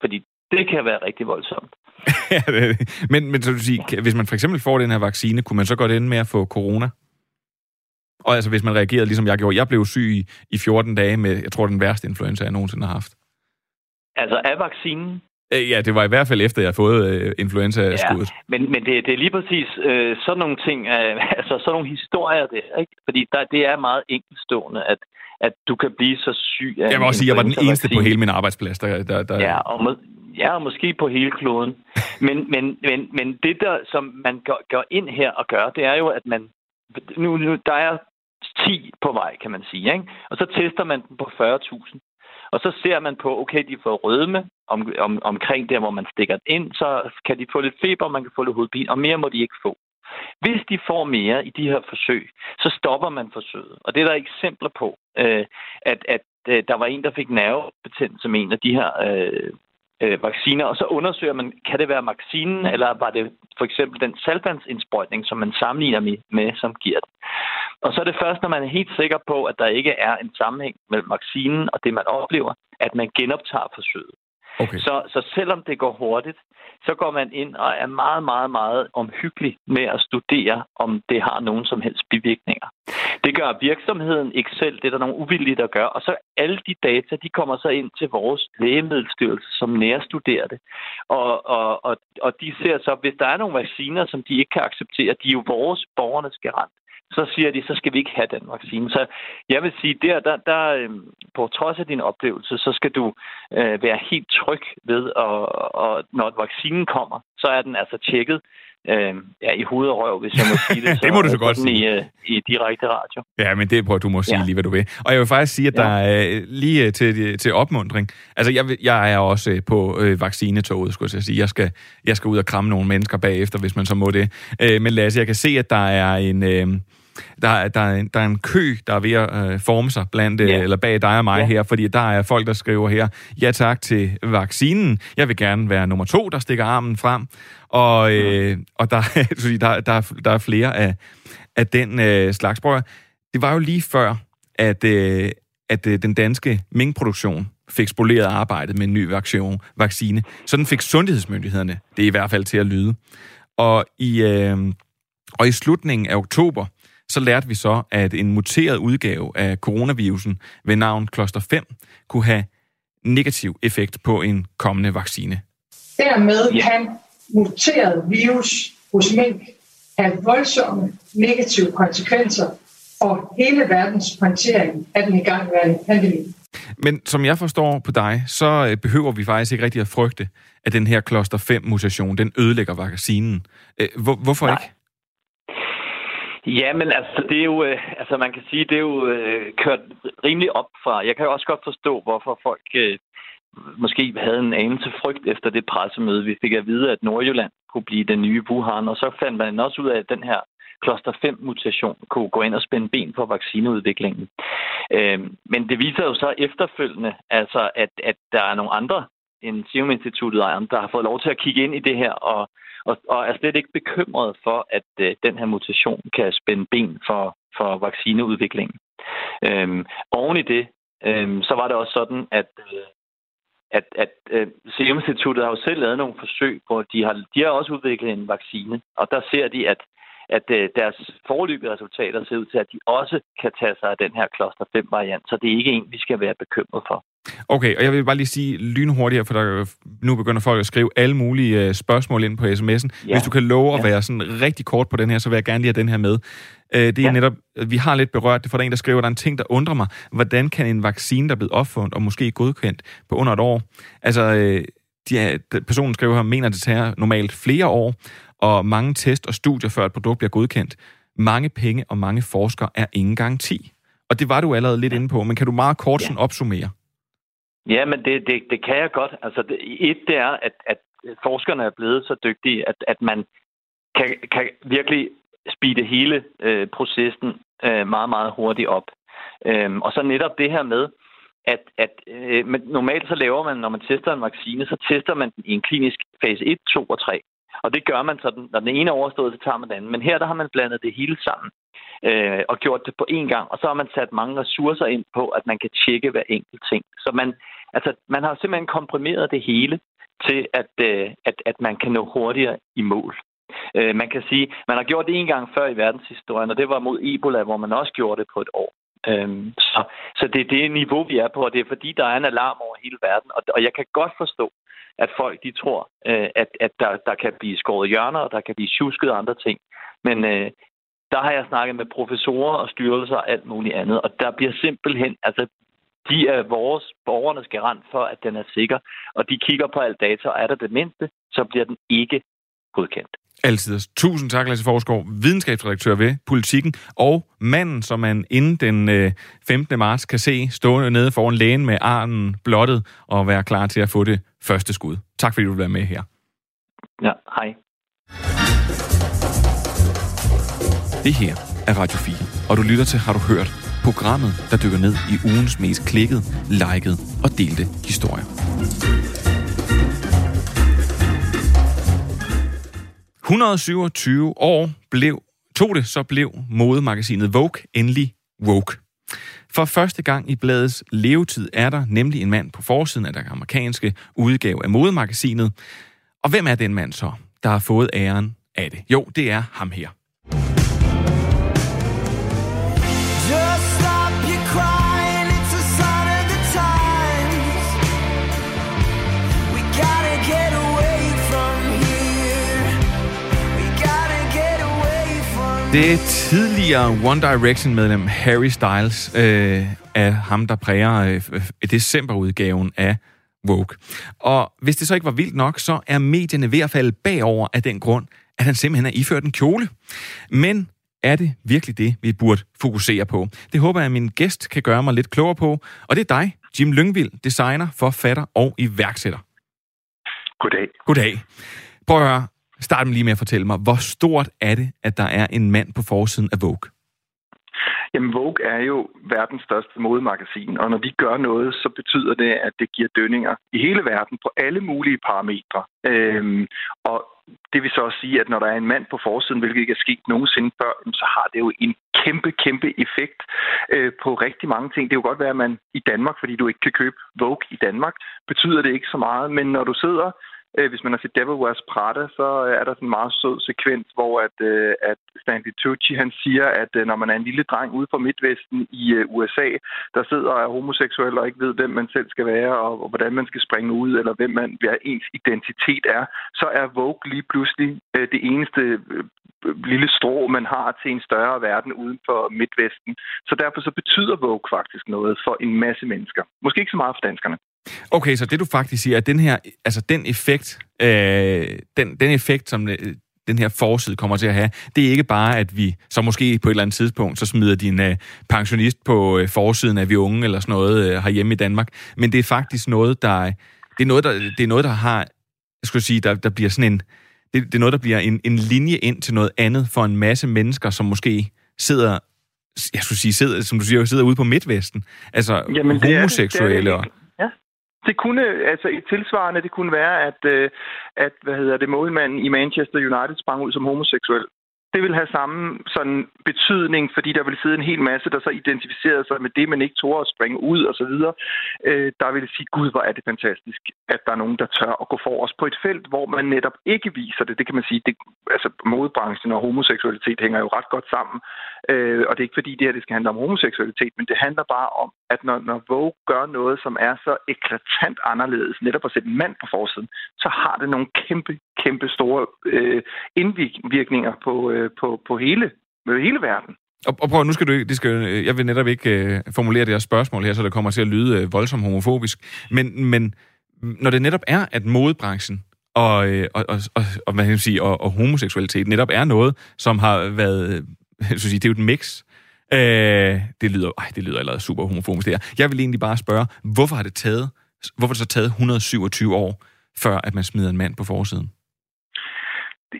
fordi det kan være rigtig voldsomt. men, men så du sige, hvis man for eksempel får den her vaccine, kunne man så godt ende med at få corona? Og altså, hvis man reagerede, ligesom jeg gjorde. Jeg blev syg i, i 14 dage med, jeg tror, den værste influenza, jeg nogensinde har haft. Altså af vaccinen? Øh, ja, det var i hvert fald efter, jeg har fået øh, influenza-skuddet. Ja, men, men det, det er lige præcis øh, sådan nogle ting, øh, altså sådan nogle historier der, ikke? Fordi der, det er meget enkeltstående, at, at du kan blive så syg af Jeg vil også sige, at jeg var den eneste på hele min arbejdsplads, der... der, der... Ja, og må, ja, måske på hele kloden. men, men, men, men det, der, som man går, går ind her og gør, det er jo, at man... Nu, nu, der er 10 på vej, kan man sige. Ikke? Og så tester man den på 40.000. Og så ser man på, okay, de får rødme om, om, omkring der, hvor man stikker den ind, så kan de få lidt feber, man kan få lidt hovedpine, og mere må de ikke få. Hvis de får mere i de her forsøg, så stopper man forsøget. Og det er der eksempler på, øh, at, at øh, der var en, der fik nervebetændelse som en af de her øh, øh, vacciner, og så undersøger man, kan det være vaccinen, eller var det for eksempel den salvandsindsprøjtning, som man sammenligner med, med, som giver det. Og så er det først, når man er helt sikker på, at der ikke er en sammenhæng mellem vaccinen og det, man oplever, at man genoptager forsøget. Okay. Så, så selvom det går hurtigt, så går man ind og er meget, meget, meget omhyggelig med at studere, om det har nogen som helst bivirkninger. Det gør virksomheden ikke selv, det er der nogle uvillige, der gør. Og så alle de data, de kommer så ind til vores lægemiddelstyrelse, som nærstuderer det. Og, og, og, og de ser så, hvis der er nogle vacciner, som de ikke kan acceptere, de er jo vores borgernes garant så siger de, så skal vi ikke have den vaccine. Så jeg vil sige, der, der, der øhm, på trods af din oplevelse, så skal du øh, være helt tryg ved, og, og når vaccinen kommer, så er den altså tjekket øh, ja, i hoved og røv, hvis jeg må sige det. Så, det må du så godt sige. I, øh, I direkte radio. Ja, men det prøver du må sige ja. lige, hvad du vil. Og jeg vil faktisk sige, at ja. der er lige øh, til, til opmundring. Altså, jeg, jeg er også på øh, vaccinetoget, skulle jeg sige. Jeg skal, jeg skal ud og kramme nogle mennesker bagefter, hvis man så må det. Øh, men Lasse, jeg kan se, at der er en... Øh, der, der, er en, der er en kø, der er ved at øh, forme sig blandt, øh, ja. eller bag dig og mig ja. her, fordi der er folk, der skriver her, ja tak til vaccinen, jeg vil gerne være nummer to, der stikker armen frem, og, øh, mm. og der, der, der, der er flere af, af den øh, slags. Prøv, det var jo lige før, at, øh, at øh, den danske minkproduktion fik spoleret arbejdet med en ny vaccine. Sådan fik sundhedsmyndighederne det i hvert fald til at lyde. Og i, øh, og i slutningen af oktober, så lærte vi så, at en muteret udgave af coronavirusen ved navn Kloster 5 kunne have negativ effekt på en kommende vaccine. Dermed kan muteret virus hos mink have voldsomme negative konsekvenser for hele verdens håndtering af den igangværende pandemi. Men som jeg forstår på dig, så øh, behøver vi faktisk ikke rigtig at frygte, at den her kloster 5-mutation, den ødelægger vaccinen. Øh, hvor, hvorfor Nej. ikke? Ja, men altså, det er jo, øh, altså man kan sige, det er jo øh, kørt rimelig op fra. Jeg kan jo også godt forstå, hvorfor folk øh, måske havde en anelse frygt efter det pressemøde. Vi fik at vide, at Nordjylland kunne blive den nye Wuhan, og så fandt man også ud af, at den her kloster 5-mutation kunne gå ind og spænde ben på vaccineudviklingen. Øhm, men det viser jo så efterfølgende, altså, at, at der er nogle andre end Serum Instituttet og andre, der har fået lov til at kigge ind i det her, og, og, og er slet ikke bekymret for, at øh, den her mutation kan spænde ben for, for vaccineudviklingen. Øhm, oven i det, øhm, så var det også sådan, at, øh, at, at øh, Serum Instituttet har jo selv lavet nogle forsøg på, de har, de har også udviklet en vaccine, og der ser de, at at øh, deres forløbige resultater ser ud til, at de også kan tage sig af den her cluster 5-variant, så det er ikke en, vi skal være bekymret for. Okay, og jeg vil bare lige sige lynhurtigt, for der, nu begynder folk at skrive alle mulige uh, spørgsmål ind på sms'en. Ja. Hvis du kan love at ja. være sådan rigtig kort på den her, så vil jeg gerne lige have den her med. Uh, det er ja. netop, vi har lidt berørt det, for der er en, der skriver, der er en ting, der undrer mig. Hvordan kan en vaccine, der er blevet opfundet og måske godkendt på under et år, altså uh, de er, personen skriver her, mener det tager normalt flere år, og mange test og studier, før et produkt bliver godkendt. Mange penge og mange forskere er ingen garanti. Og det var du allerede lidt inde på, men kan du meget kort ja. sådan opsummere? Ja, men det, det, det kan jeg godt. Altså, det, et, det er, at, at forskerne er blevet så dygtige, at, at man kan, kan virkelig speede hele øh, processen øh, meget, meget hurtigt op. Øhm, og så netop det her med, at, at øh, men normalt så laver man, når man tester en vaccine, så tester man den i en klinisk fase 1, 2 og 3. Og det gør man sådan, når den ene er overstået, så tager man den anden. Men her der har man blandet det hele sammen øh, og gjort det på én gang. Og så har man sat mange ressourcer ind på, at man kan tjekke hver enkelt ting. Så man, altså, man har simpelthen komprimeret det hele til, at, øh, at, at man kan nå hurtigere i mål. Øh, man kan sige, man har gjort det en gang før i verdenshistorien, og det var mod Ebola, hvor man også gjorde det på et år. Øhm, så, så det er det niveau, vi er på, og det er fordi, der er en alarm over hele verden. Og, og jeg kan godt forstå, at folk de tror, øh, at, at der, der kan blive skåret hjørner, og der kan blive tjusket og andre ting. Men øh, der har jeg snakket med professorer og styrelser og alt muligt andet, og der bliver simpelthen, altså de er vores borgernes garant for, at den er sikker, og de kigger på alt data, og er der det mindste, så bliver den ikke godkendt. Altid. Tusind tak, Lasse Forsgaard, videnskabsredaktør ved Politikken, og manden, som man inden den 15. Øh, marts kan se stående nede foran lægen med armen blottet og være klar til at få det første skud. Tak fordi du vil være med her. Ja, hej. Det her er Radio 4, og du lytter til Har du hørt? Programmet, der dykker ned i ugens mest klikket, liket og delte historier. 127 år blev, tog det, så blev modemagasinet Vogue endelig woke. For første gang i bladets levetid er der nemlig en mand på forsiden af den amerikanske udgave af modemagasinet. Og hvem er den mand så, der har fået æren af det? Jo, det er ham her. Det tidligere One Direction-medlem Harry Styles øh, er ham, der præger øh, decemberudgaven af Vogue. Og hvis det så ikke var vildt nok, så er medierne ved at falde bagover af den grund, at han simpelthen er iført en kjole. Men er det virkelig det, vi burde fokusere på? Det håber jeg, at min gæst kan gøre mig lidt klogere på. Og det er dig, Jim Lyngvild, designer, forfatter og iværksætter. Goddag. Goddag. Prøv at høre, Start lige med at fortælle mig, hvor stort er det, at der er en mand på forsiden af Vogue? Jamen, Vogue er jo verdens største modemagasin, og når de gør noget, så betyder det, at det giver dønninger i hele verden på alle mulige parametre. Øhm, og det vil så også sige, at når der er en mand på forsiden, hvilket ikke er sket nogensinde før, så har det jo en kæmpe, kæmpe effekt øh, på rigtig mange ting. Det kan jo godt være, at man i Danmark, fordi du ikke kan købe Vogue i Danmark, betyder det ikke så meget. Men når du sidder Øh, hvis man har set Devil Wears Prada, så øh, er der sådan en meget sød sekvens, hvor at, øh, at Stanley Tucci han siger, at øh, når man er en lille dreng ude fra Midtvesten i øh, USA, der sidder og er homoseksuel og ikke ved, hvem man selv skal være, og, og hvordan man skal springe ud, eller hvem man, hvad ens identitet er, så er Vogue lige pludselig øh, det eneste lille strå, man har til en større verden uden for Midtvesten. Så derfor så betyder Vogue faktisk noget for en masse mennesker. Måske ikke så meget for danskerne. Okay, så det du faktisk siger, at den her, altså den effekt, øh, den, den effekt, som øh, den her forside kommer til at have, det er ikke bare, at vi så måske på et eller andet tidspunkt, så smider din øh, pensionist på øh, forsiden af vi unge eller sådan noget øh, herhjemme i Danmark, men det er faktisk noget, der, det er noget, der, det er noget, der har, jeg skulle sige, der, der bliver sådan en, det, det er noget, der bliver en, en linje ind til noget andet for en masse mennesker, som måske sidder, jeg skulle sige, sidder, som du siger, sidder ude på Midtvesten. Altså Jamen, det homoseksuelle. Er det, det er det. Det kunne, altså et tilsvarende, det kunne være, at, øh, at hvad hedder det, målmanden i Manchester United sprang ud som homoseksuel det vil have samme sådan betydning, fordi der vil sidde en hel masse, der så identificerer sig med det, man ikke tog at springe ud og så videre. Øh, der vil sige, gud, hvor er det fantastisk, at der er nogen, der tør at gå for os på et felt, hvor man netop ikke viser det. Det kan man sige, det, altså modebranchen og homoseksualitet hænger jo ret godt sammen. Øh, og det er ikke fordi, det her det skal handle om homoseksualitet, men det handler bare om, at når, når Vogue gør noget, som er så eklatant anderledes, netop at sætte en mand på forsiden, så har det nogle kæmpe, kæmpe store øh, indvirkninger på, øh, på, på hele, øh, hele verden. Og, og prøv, nu skal du det skal, øh, jeg vil netop ikke øh, formulere det her spørgsmål her, så det kommer til at lyde øh, voldsomt homofobisk, men, men når det netop er, at modebranchen og, øh, og, og, og, og, hvad kan man sige, og, og homoseksualitet netop er noget, som har været, jeg sige, det er jo et mix. Øh, det lyder, ej, det lyder allerede super homofobisk det her. Jeg vil egentlig bare spørge, hvorfor har det taget, hvorfor det så taget 127 år, før at man smider en mand på forsiden?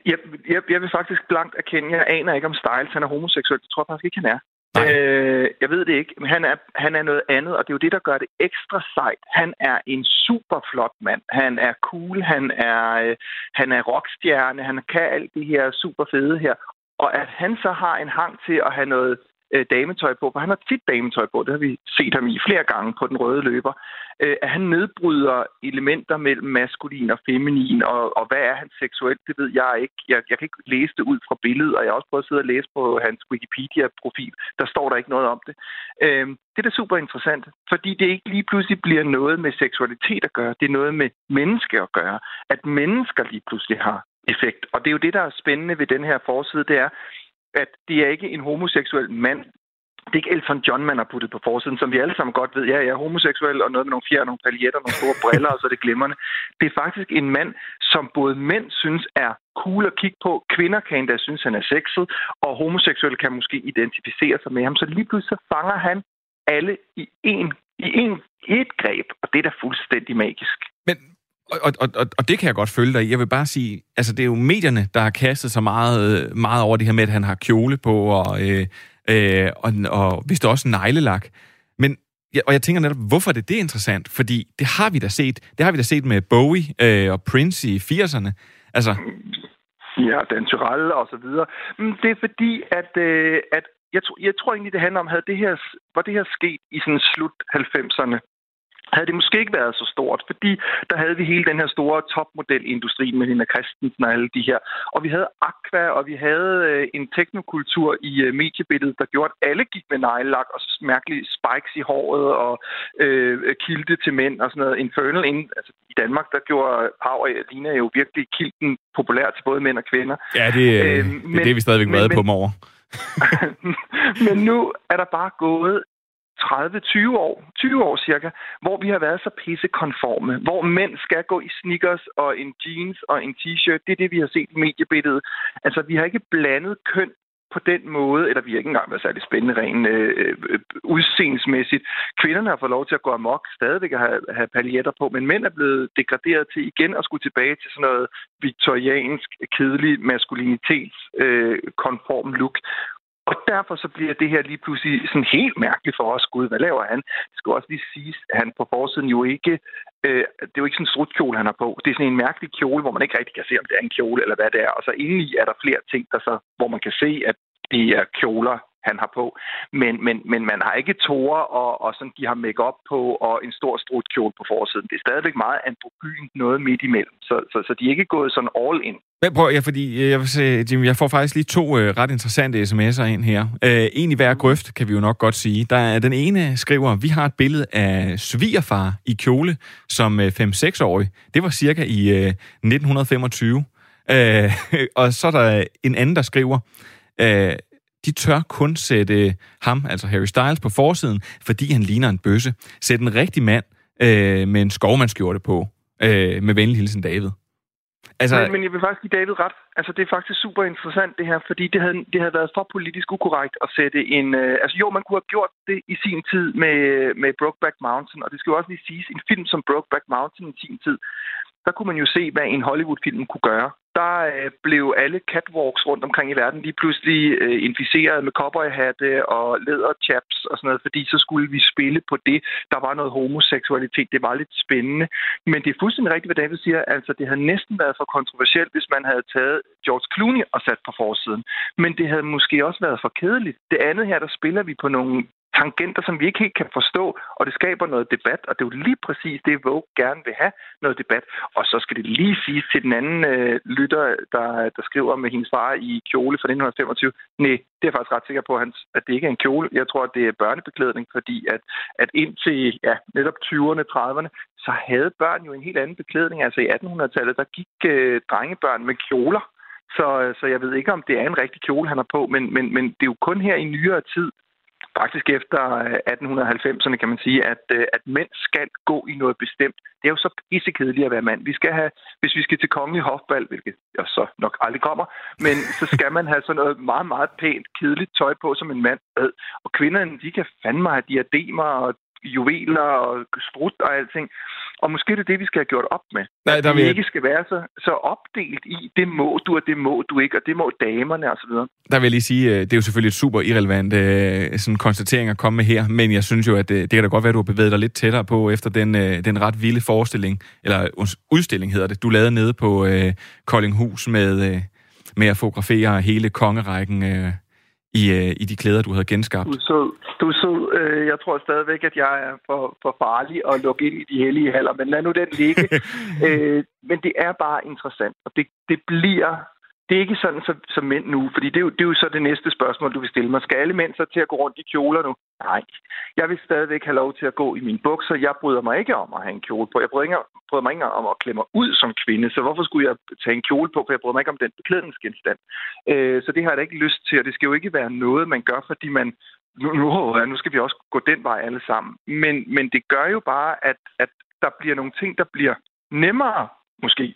Jeg, jeg, jeg vil faktisk blankt erkende, jeg aner ikke, om Styles han er homoseksuel. Det tror jeg faktisk ikke, han er. Øh, jeg ved det ikke, men han er, han er noget andet, og det er jo det, der gør det ekstra sejt. Han er en super flot mand. Han er cool, han er, øh, han er rockstjerne, han kan alt det her super fede her. Og at han så har en hang til at have noget øh, dametøj på, for han har tit dametøj på, det har vi set ham i flere gange på den røde løber, øh, at han nedbryder elementer mellem maskulin og feminin, og, og hvad er han seksuelt, det ved jeg ikke. Jeg, jeg kan ikke læse det ud fra billedet, og jeg har også prøvet at sidde og læse på hans Wikipedia-profil, der står der ikke noget om det. Øh, det er da super interessant, fordi det ikke lige pludselig bliver noget med seksualitet at gøre, det er noget med menneske at gøre, at mennesker lige pludselig har effekt. Og det er jo det, der er spændende ved den her forside, det er, at det er ikke en homoseksuel mand, det er ikke Elton John, man har puttet på forsiden, som vi alle sammen godt ved, ja, jeg er homoseksuel, og noget med nogle fjer, nogle paljetter, nogle store briller, og så er det glimrende. Det er faktisk en mand, som både mænd synes er cool at kigge på, kvinder kan endda synes, han er sexet, og homoseksuelle kan måske identificere sig med ham. Så lige pludselig så fanger han alle i en, i en, i et greb, og det er da fuldstændig magisk. Men og, og, og, og det kan jeg godt følge dig Jeg vil bare sige, altså det er jo medierne, der har kastet sig meget, øh, meget over det her med, at han har kjole på, og, øh, øh, og, og hvis det også neglelak. Men ja, og jeg tænker netop, hvorfor er det det interessant? Fordi det har vi da set. Det har vi da set med Bowie øh, og Prince i 80'erne. Altså... Ja, Dan Tyrell og så videre. Mm, det er fordi, at, øh, at jeg, jeg tror egentlig, det handler om, havde det her, var det her sket i sådan slut 90'erne, havde det måske ikke været så stort, fordi der havde vi hele den her store topmodelindustri med Nina Christensen og alle de her. Og vi havde Aqua, og vi havde øh, en teknokultur i øh, mediebilledet, der gjorde, at alle gik med neglelak og mærkelige spikes i håret og øh, kilte til mænd og sådan noget. Infernal, inden, altså i Danmark, der gjorde Pau og Lina jo virkelig kilten populær til både mænd og kvinder. Ja, det, øh, det men, er det, vi stadigvæk men, på dem over. men nu er der bare gået 30-20 år, 20 år cirka, hvor vi har været så pissekonforme, hvor mænd skal gå i sneakers og en jeans og en t-shirt. Det er det, vi har set i mediebilledet. Altså, vi har ikke blandet køn på den måde, eller vi har ikke engang været særlig spændende rent øh, øh, udseendsmæssigt. Kvinderne har fået lov til at gå amok, stadigvæk at have, have paljetter på, men mænd er blevet degraderet til igen at skulle tilbage til sådan noget viktoriansk, kedelig maskulinitets øh, konform look. Og derfor så bliver det her lige pludselig sådan helt mærkeligt for os. Gud, hvad laver han? Det skal også lige siges, at han på forsiden jo ikke... Øh, det er jo ikke sådan en strutkjole, han har på. Det er sådan en mærkelig kjole, hvor man ikke rigtig kan se, om det er en kjole eller hvad det er. Og så indeni er der flere ting, der så, hvor man kan se, at det er kjoler, han har på. Men, men, men man har ikke tårer og, og sådan, de har make op på og en stor strutkjole på forsiden. Det er stadigvæk meget androgynt noget midt imellem. Så, så, så de er ikke gået sådan all in. Men prøv, ja, fordi øh, jeg, vil se, Jim, jeg får faktisk lige to øh, ret interessante sms'er ind her. Øh, en i hver grøft, kan vi jo nok godt sige. Der er, den ene skriver, vi har et billede af svigerfar i kjole som øh, 5-6-årig. Det var cirka i øh, 1925. Øh, og så er der en anden, der skriver, øh, de tør kun sætte ham, altså Harry Styles, på forsiden, fordi han ligner en bøsse. Sæt en rigtig mand øh, med en skovmandskjorte på. Øh, med venlig hilsen David. Altså... Men, men jeg vil faktisk give David ret. Altså, det er faktisk super interessant, det her, fordi det havde, det havde været for politisk ukorrekt at sætte en... Øh, altså, jo, man kunne have gjort det i sin tid med, med Brokeback Mountain, og det skal jo også lige siges, en film som Brokeback Mountain i sin tid, der kunne man jo se, hvad en Hollywood-film kunne gøre der øh, blev alle catwalks rundt omkring i verden lige pludselig øh, inficeret med cowboyhatte og læderchaps og sådan noget, fordi så skulle vi spille på det. Der var noget homoseksualitet. Det var lidt spændende. Men det er fuldstændig rigtigt, hvad David siger. Altså, det havde næsten været for kontroversielt, hvis man havde taget George Clooney og sat på forsiden. Men det havde måske også været for kedeligt. Det andet her, der spiller vi på nogle tangenter, som vi ikke helt kan forstå, og det skaber noget debat, og det er jo lige præcis det, Vogue gerne vil have, noget debat. Og så skal det lige sige til den anden øh, lytter, der, der skriver med hendes far i kjole fra 1925. Nej, det er jeg faktisk ret sikker på, at det ikke er en kjole. Jeg tror, at det er børnebeklædning, fordi at, at indtil ja, netop 20'erne, 30'erne, så havde børn jo en helt anden beklædning. Altså i 1800-tallet, der gik øh, drengebørn med kjoler. Så, så jeg ved ikke, om det er en rigtig kjole, han har på, men, men, men det er jo kun her i nyere tid, faktisk efter øh, 1890'erne kan man sige, at, øh, at mænd skal gå i noget bestemt. Det er jo så pissekedeligt at være mand. Vi skal have, hvis vi skal til kongelig hofbal, hvilket jeg så nok aldrig kommer, men så skal man have sådan noget meget, meget pænt, kedeligt tøj på som en mand. Og kvinderne, de kan fandme have diademer og juveler og sprut og alting. Og måske det er det, vi skal have gjort op med. Nej, der at vi ikke skal være så, så opdelt i, det må du, og det må du ikke, og det må damerne osv. Der vil jeg lige sige, øh, det er jo selvfølgelig et super irrelevant øh, sådan konstatering at komme med her, men jeg synes jo, at øh, det kan da godt være, at du har bevæget dig lidt tættere på efter den, den ret vilde forestilling, eller udstilling hedder det, du lavede nede på øh, Koldinghus med, med at fotografere hele kongerækken øh, i, øh, i de klæder, du havde genskabt? Du sød. Du sød. Øh, jeg tror stadigvæk, at jeg er for, for farlig at lukke ind i de hellige haller, men lad nu den ligge. øh, men det er bare interessant, og det, det bliver det er ikke sådan som, så mænd nu, fordi det er, jo, det er jo så det næste spørgsmål, du vil stille mig. Skal alle mænd så til at gå rundt i kjoler nu? Nej. Jeg vil stadigvæk have lov til at gå i mine bukser. Jeg bryder mig ikke om at have en kjole på. Jeg bryder, ikke, bryder mig ikke om at klemme mig ud som kvinde, så hvorfor skulle jeg tage en kjole på? For jeg bryder mig ikke om den beklædningsgenstand. Øh, så det har jeg da ikke lyst til, og det skal jo ikke være noget, man gør, fordi man nu, nu, nu skal vi også gå den vej alle sammen. Men, men det gør jo bare, at, at der bliver nogle ting, der bliver nemmere måske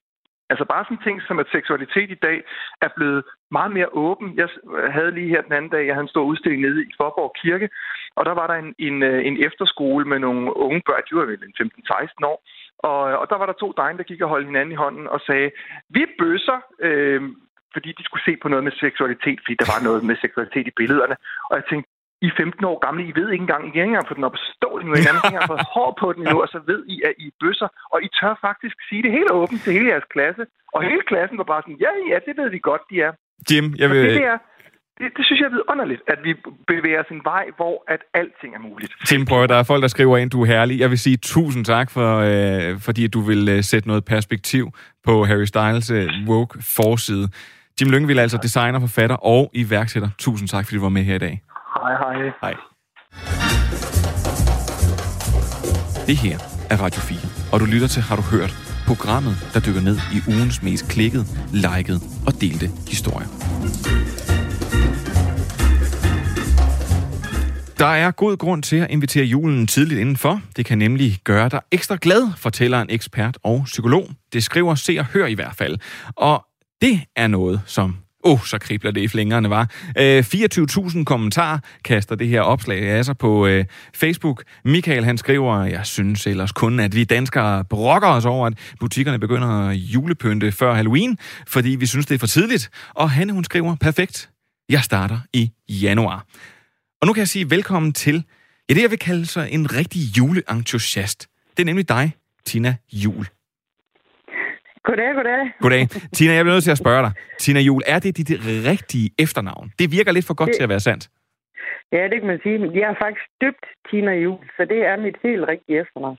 Altså bare sådan ting som, at seksualitet i dag er blevet meget mere åben. Jeg havde lige her den anden dag, jeg havde en stor udstilling nede i Forborg Kirke, og der var der en, en, øh, en efterskole med nogle unge børn, de var vel 15-16 år, og, øh, og der var der to drenge, der gik og holdt hinanden i hånden og sagde, vi bøsser, øh, fordi de skulle se på noget med seksualitet, fordi der var noget med seksualitet i billederne. Og jeg tænkte, i 15 år gamle, I ved ikke engang, I har ikke engang fået den op at stå endnu, I har ikke fået hår på den endnu, og så ved I, at I er bøsser, og I tør faktisk sige det helt åbent til hele jeres klasse. Og hele klassen var bare sådan, ja, ja, det ved vi godt, de er. Jim, jeg vil... det, er, det, det synes jeg er underligt, at vi bevæger os en vej, hvor at alting er muligt. Tim, prøv der er folk, der skriver ind, du er herlig. Jeg vil sige tusind tak, for, øh, fordi du vil øh, sætte noget perspektiv på Harry Styles øh, woke forside. Jim Lyngvild er altså designer, forfatter og iværksætter. Tusind tak, fordi du var med her i dag. Hej, hej. Hej. Det her er Radio 4, og du lytter til Har du hørt? Programmet, der dykker ned i ugens mest klikket, liket og delte historier. Der er god grund til at invitere julen tidligt indenfor. Det kan nemlig gøre dig ekstra glad, fortæller en ekspert og psykolog. Det skriver Se og Hør i hvert fald. Og det er noget, som Åh, oh, så kribler det i flængerne, var. Øh, 24.000 kommentarer kaster det her opslag af sig på øh, Facebook. Michael han skriver, jeg synes ellers kun, at vi danskere brokker os over, at butikkerne begynder at julepynte før Halloween, fordi vi synes, det er for tidligt. Og Hanne, hun skriver, perfekt, jeg starter i januar. Og nu kan jeg sige velkommen til, ja, det jeg vil kalde sig en rigtig juleentusiast. Det er nemlig dig, Tina Jul. Goddag, goddag. Goddag. Tina, jeg bliver nødt til at spørge dig. Tina Jul, er det dit rigtige efternavn? Det virker lidt for godt det, til at være sandt. Ja, det kan man sige. Jeg har faktisk døbt Tina Jul, så det er mit helt rigtige efternavn.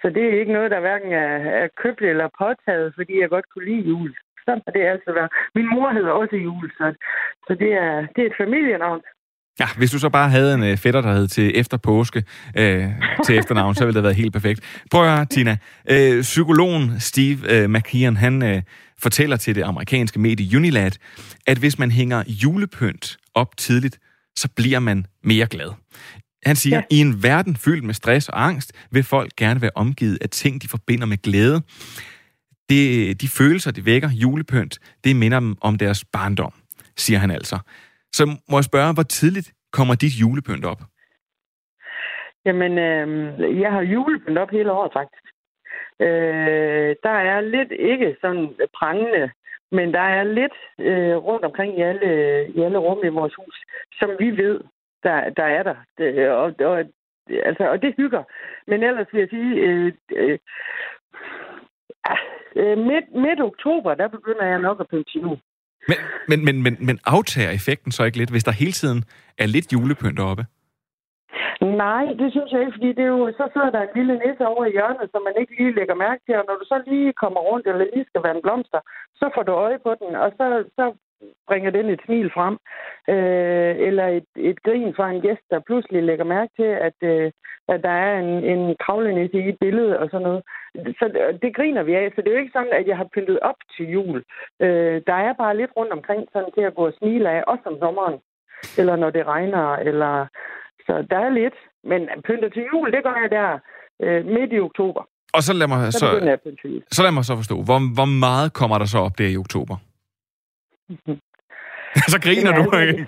Så det er ikke noget, der hverken er, er købt eller påtaget, fordi jeg godt kunne lide jul. Sådan har det altså været. Min mor hedder også Jul, så, så det, er, det er et familienavn. Ja, hvis du så bare havde en øh, fætter, der hed til efter påske øh, til efternavn, så ville det have været helt perfekt. Prøv at høre, Tina. Øh, psykologen Steve øh, McKeon, han øh, fortæller til det amerikanske medie Unilad, at hvis man hænger julepynt op tidligt, så bliver man mere glad. Han siger, ja. i en verden fyldt med stress og angst, vil folk gerne være omgivet af ting, de forbinder med glæde. Det, de følelser, det vækker, julepynt, det minder dem om deres barndom, siger han altså. Så må jeg spørge, hvor tidligt kommer dit julepynt op? Jamen, øh, jeg har julepynt op hele året, faktisk. Øh, der er lidt ikke sådan prangende Men der er lidt øh, rundt omkring i alle, i alle rum i vores hus, som vi ved, der, der er der. Det, og, og, altså, og det hygger. Men ellers vil jeg sige, øh, øh, ah, øh, midt, midt oktober, der begynder jeg nok at pynte nu. Men, men, men, men, men aftager effekten så ikke lidt, hvis der hele tiden er lidt julepynt oppe? Nej, det synes jeg ikke, fordi det er jo, så sidder der en lille nisse over i hjørnet, som man ikke lige lægger mærke til, og når du så lige kommer rundt, eller lige skal være en blomster, så får du øje på den, og så, så bringer den et smil frem, øh, eller et, et grin fra en gæst, der pludselig lægger mærke til, at, øh, at der er en, en kravlenisse i et billede og sådan noget. Så det, det griner vi af, så det er jo ikke sådan, at jeg har pyntet op til jul. Øh, der er bare lidt rundt omkring sådan til at gå og smile af, også om sommeren, eller når det regner, eller så der er lidt. Men pynter til jul, det gør jeg der øh, midt i oktober. Og så lad mig Så, så, så, lad mig så forstå, hvor, hvor meget kommer der så op der i oktober? så griner du, ikke?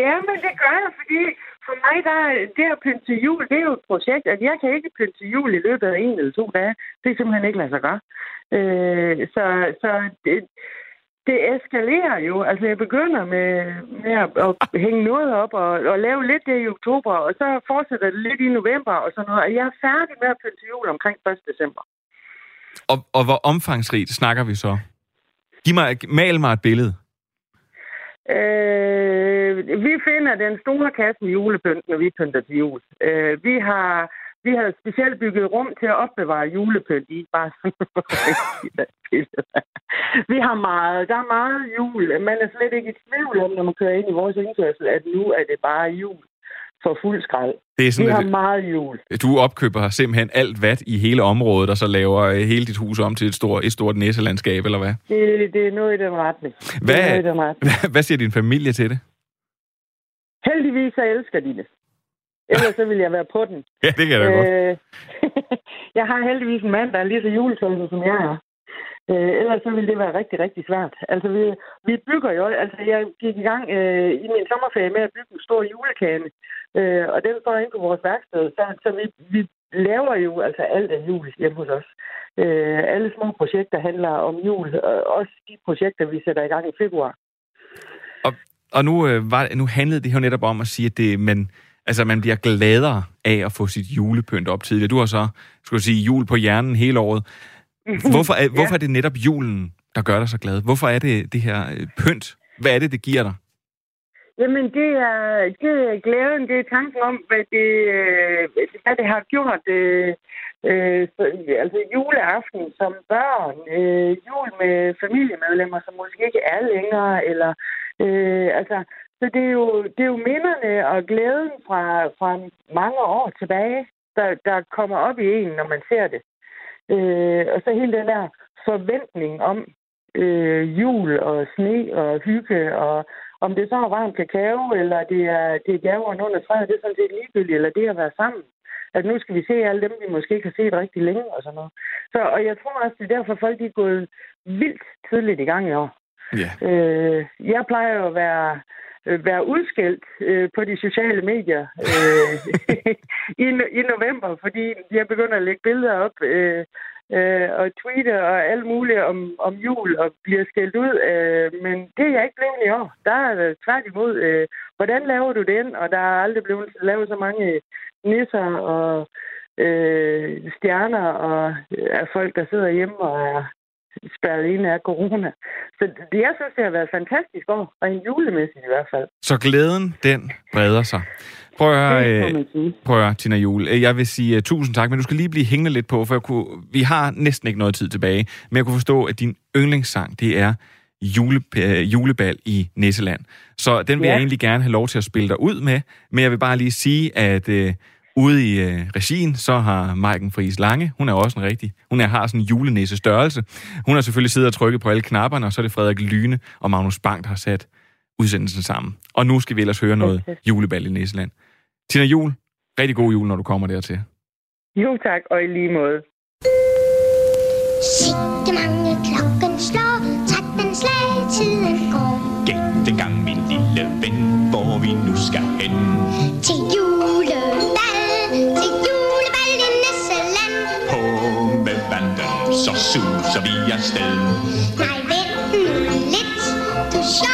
Ja, men det gør jeg, fordi for mig, der er det at pynte til jul, det er jo et projekt, at jeg kan ikke pynte til jul i løbet af en eller to dage. Det er simpelthen ikke lade sig gøre. Øh, så så det, det eskalerer jo. Altså, jeg begynder med, med at, at hænge noget op og, og lave lidt det i oktober, og så fortsætter det lidt i november og sådan noget. Og jeg er færdig med at pynte til jul omkring 1. december. Og, og hvor omfangsrigt snakker vi så? Giv mig, mal mig et billede. Øh, vi finder den store kasse med julepynt, når vi pynter til jul. Øh, vi har vi har specielt bygget rum til at opbevare julepynt i. Bare sådan vi har meget. Der er meget jul. Man er slet ikke i tvivl om, når man kører ind i vores indkørsel, at nu er det bare jul for fuld skrald. Det er Vi sådan, har at meget jul. du opkøber simpelthen alt vat i hele området, og så laver øh, hele dit hus om til et stort, et stort næselandskab, eller hvad? Det, det er noget i den retning. Det er Hvad, noget i den retning. hvad, hvad siger din familie til det? Heldigvis så elsker de det. Ellers så vil jeg være på den. Ja, det kan jeg da godt. Øh, jeg har heldigvis en mand, der er lige så juletøjset, som jeg er. Øh, ellers så ville det være rigtig, rigtig svært. Altså, vi, vi bygger jo... Altså, jeg gik i gang øh, i min sommerferie med at bygge en stor julekane. Øh, og den står inde på vores værksted. Så, så vi, vi laver jo altså alt af jul hjemme hos os. Øh, alle små projekter handler om jul. Og også de projekter, vi sætter i gang i februar. Og og nu, øh, var, nu handlede det her netop om at sige, at det, man, altså, man bliver gladere af at få sit julepynt op tidligere. Du har så, skulle sige, jul på hjernen hele året. Hvorfor er, hvorfor er det netop julen, der gør dig så glad? Hvorfor er det det her øh, pynt? Hvad er det, det giver dig? Jamen, det er, det er glæden, det er tanken om, hvad det, øh, hvad det har gjort. Øh, øh, så, altså juleaften som børn, øh, jul med familiemedlemmer, som måske ikke er længere, eller øh, altså, så det er, jo, det er jo minderne og glæden fra, fra mange år tilbage, der, der kommer op i en, når man ser det. Øh, og så hele den der forventning om øh, jul og sne og hygge og om det så er varm kakao, eller det er, det er gaver under træet, det er sådan set ligegyldigt, eller det at være sammen. At nu skal vi se alle dem, vi måske ikke har set rigtig længe og sådan noget. Så, og jeg tror også, det er derfor, folk de er gået vildt tidligt i gang i år. Ja. Øh, jeg plejer jo at være, være udskældt øh, på de sociale medier øh, i, i november, fordi jeg begynder at lægge billeder op øh, øh, og tweete og alt muligt om, om jul og bliver skældt ud. Øh, men det er jeg ikke blevet i år. Der er det tværtimod, øh, hvordan laver du den? Og der er aldrig blevet lavet så mange nisser og øh, stjerner og øh, af folk, der sidder hjemme og er spærret inde af corona. Så det, jeg synes, det har været fantastisk år, og en julemæssigt i hvert fald. Så glæden, den breder sig. Prøv at høre, øh, prøv at høre Tina Jul. Øh, Jeg vil sige uh, tusind tak, men du skal lige blive hængende lidt på, for jeg kunne, vi har næsten ikke noget tid tilbage. Men jeg kunne forstå, at din yndlingssang, det er jule, uh, julebal i Nisseland. Så den vil Ja. jeg egentlig gerne have lov til at spille dig ud med. Men jeg vil bare lige sige, at uh, ude i uh, regien, så har Maiken Friis Lange, hun er også en rigtig, hun er, har sådan en julenisse størrelse. Hun har selvfølgelig siddet og trykket på alle knapperne, og så er det Frederik Lyne og Magnus Bang, der har sat udsendelsen sammen. Og nu skal vi ellers høre noget Okay. julebal i Nisseland. Tina Jul, rigtig god jul, når du kommer dertil. Jo tak, og i lige måde. Sikke mange klokken suser vi afsted. Nej, vent lidt, du sjov.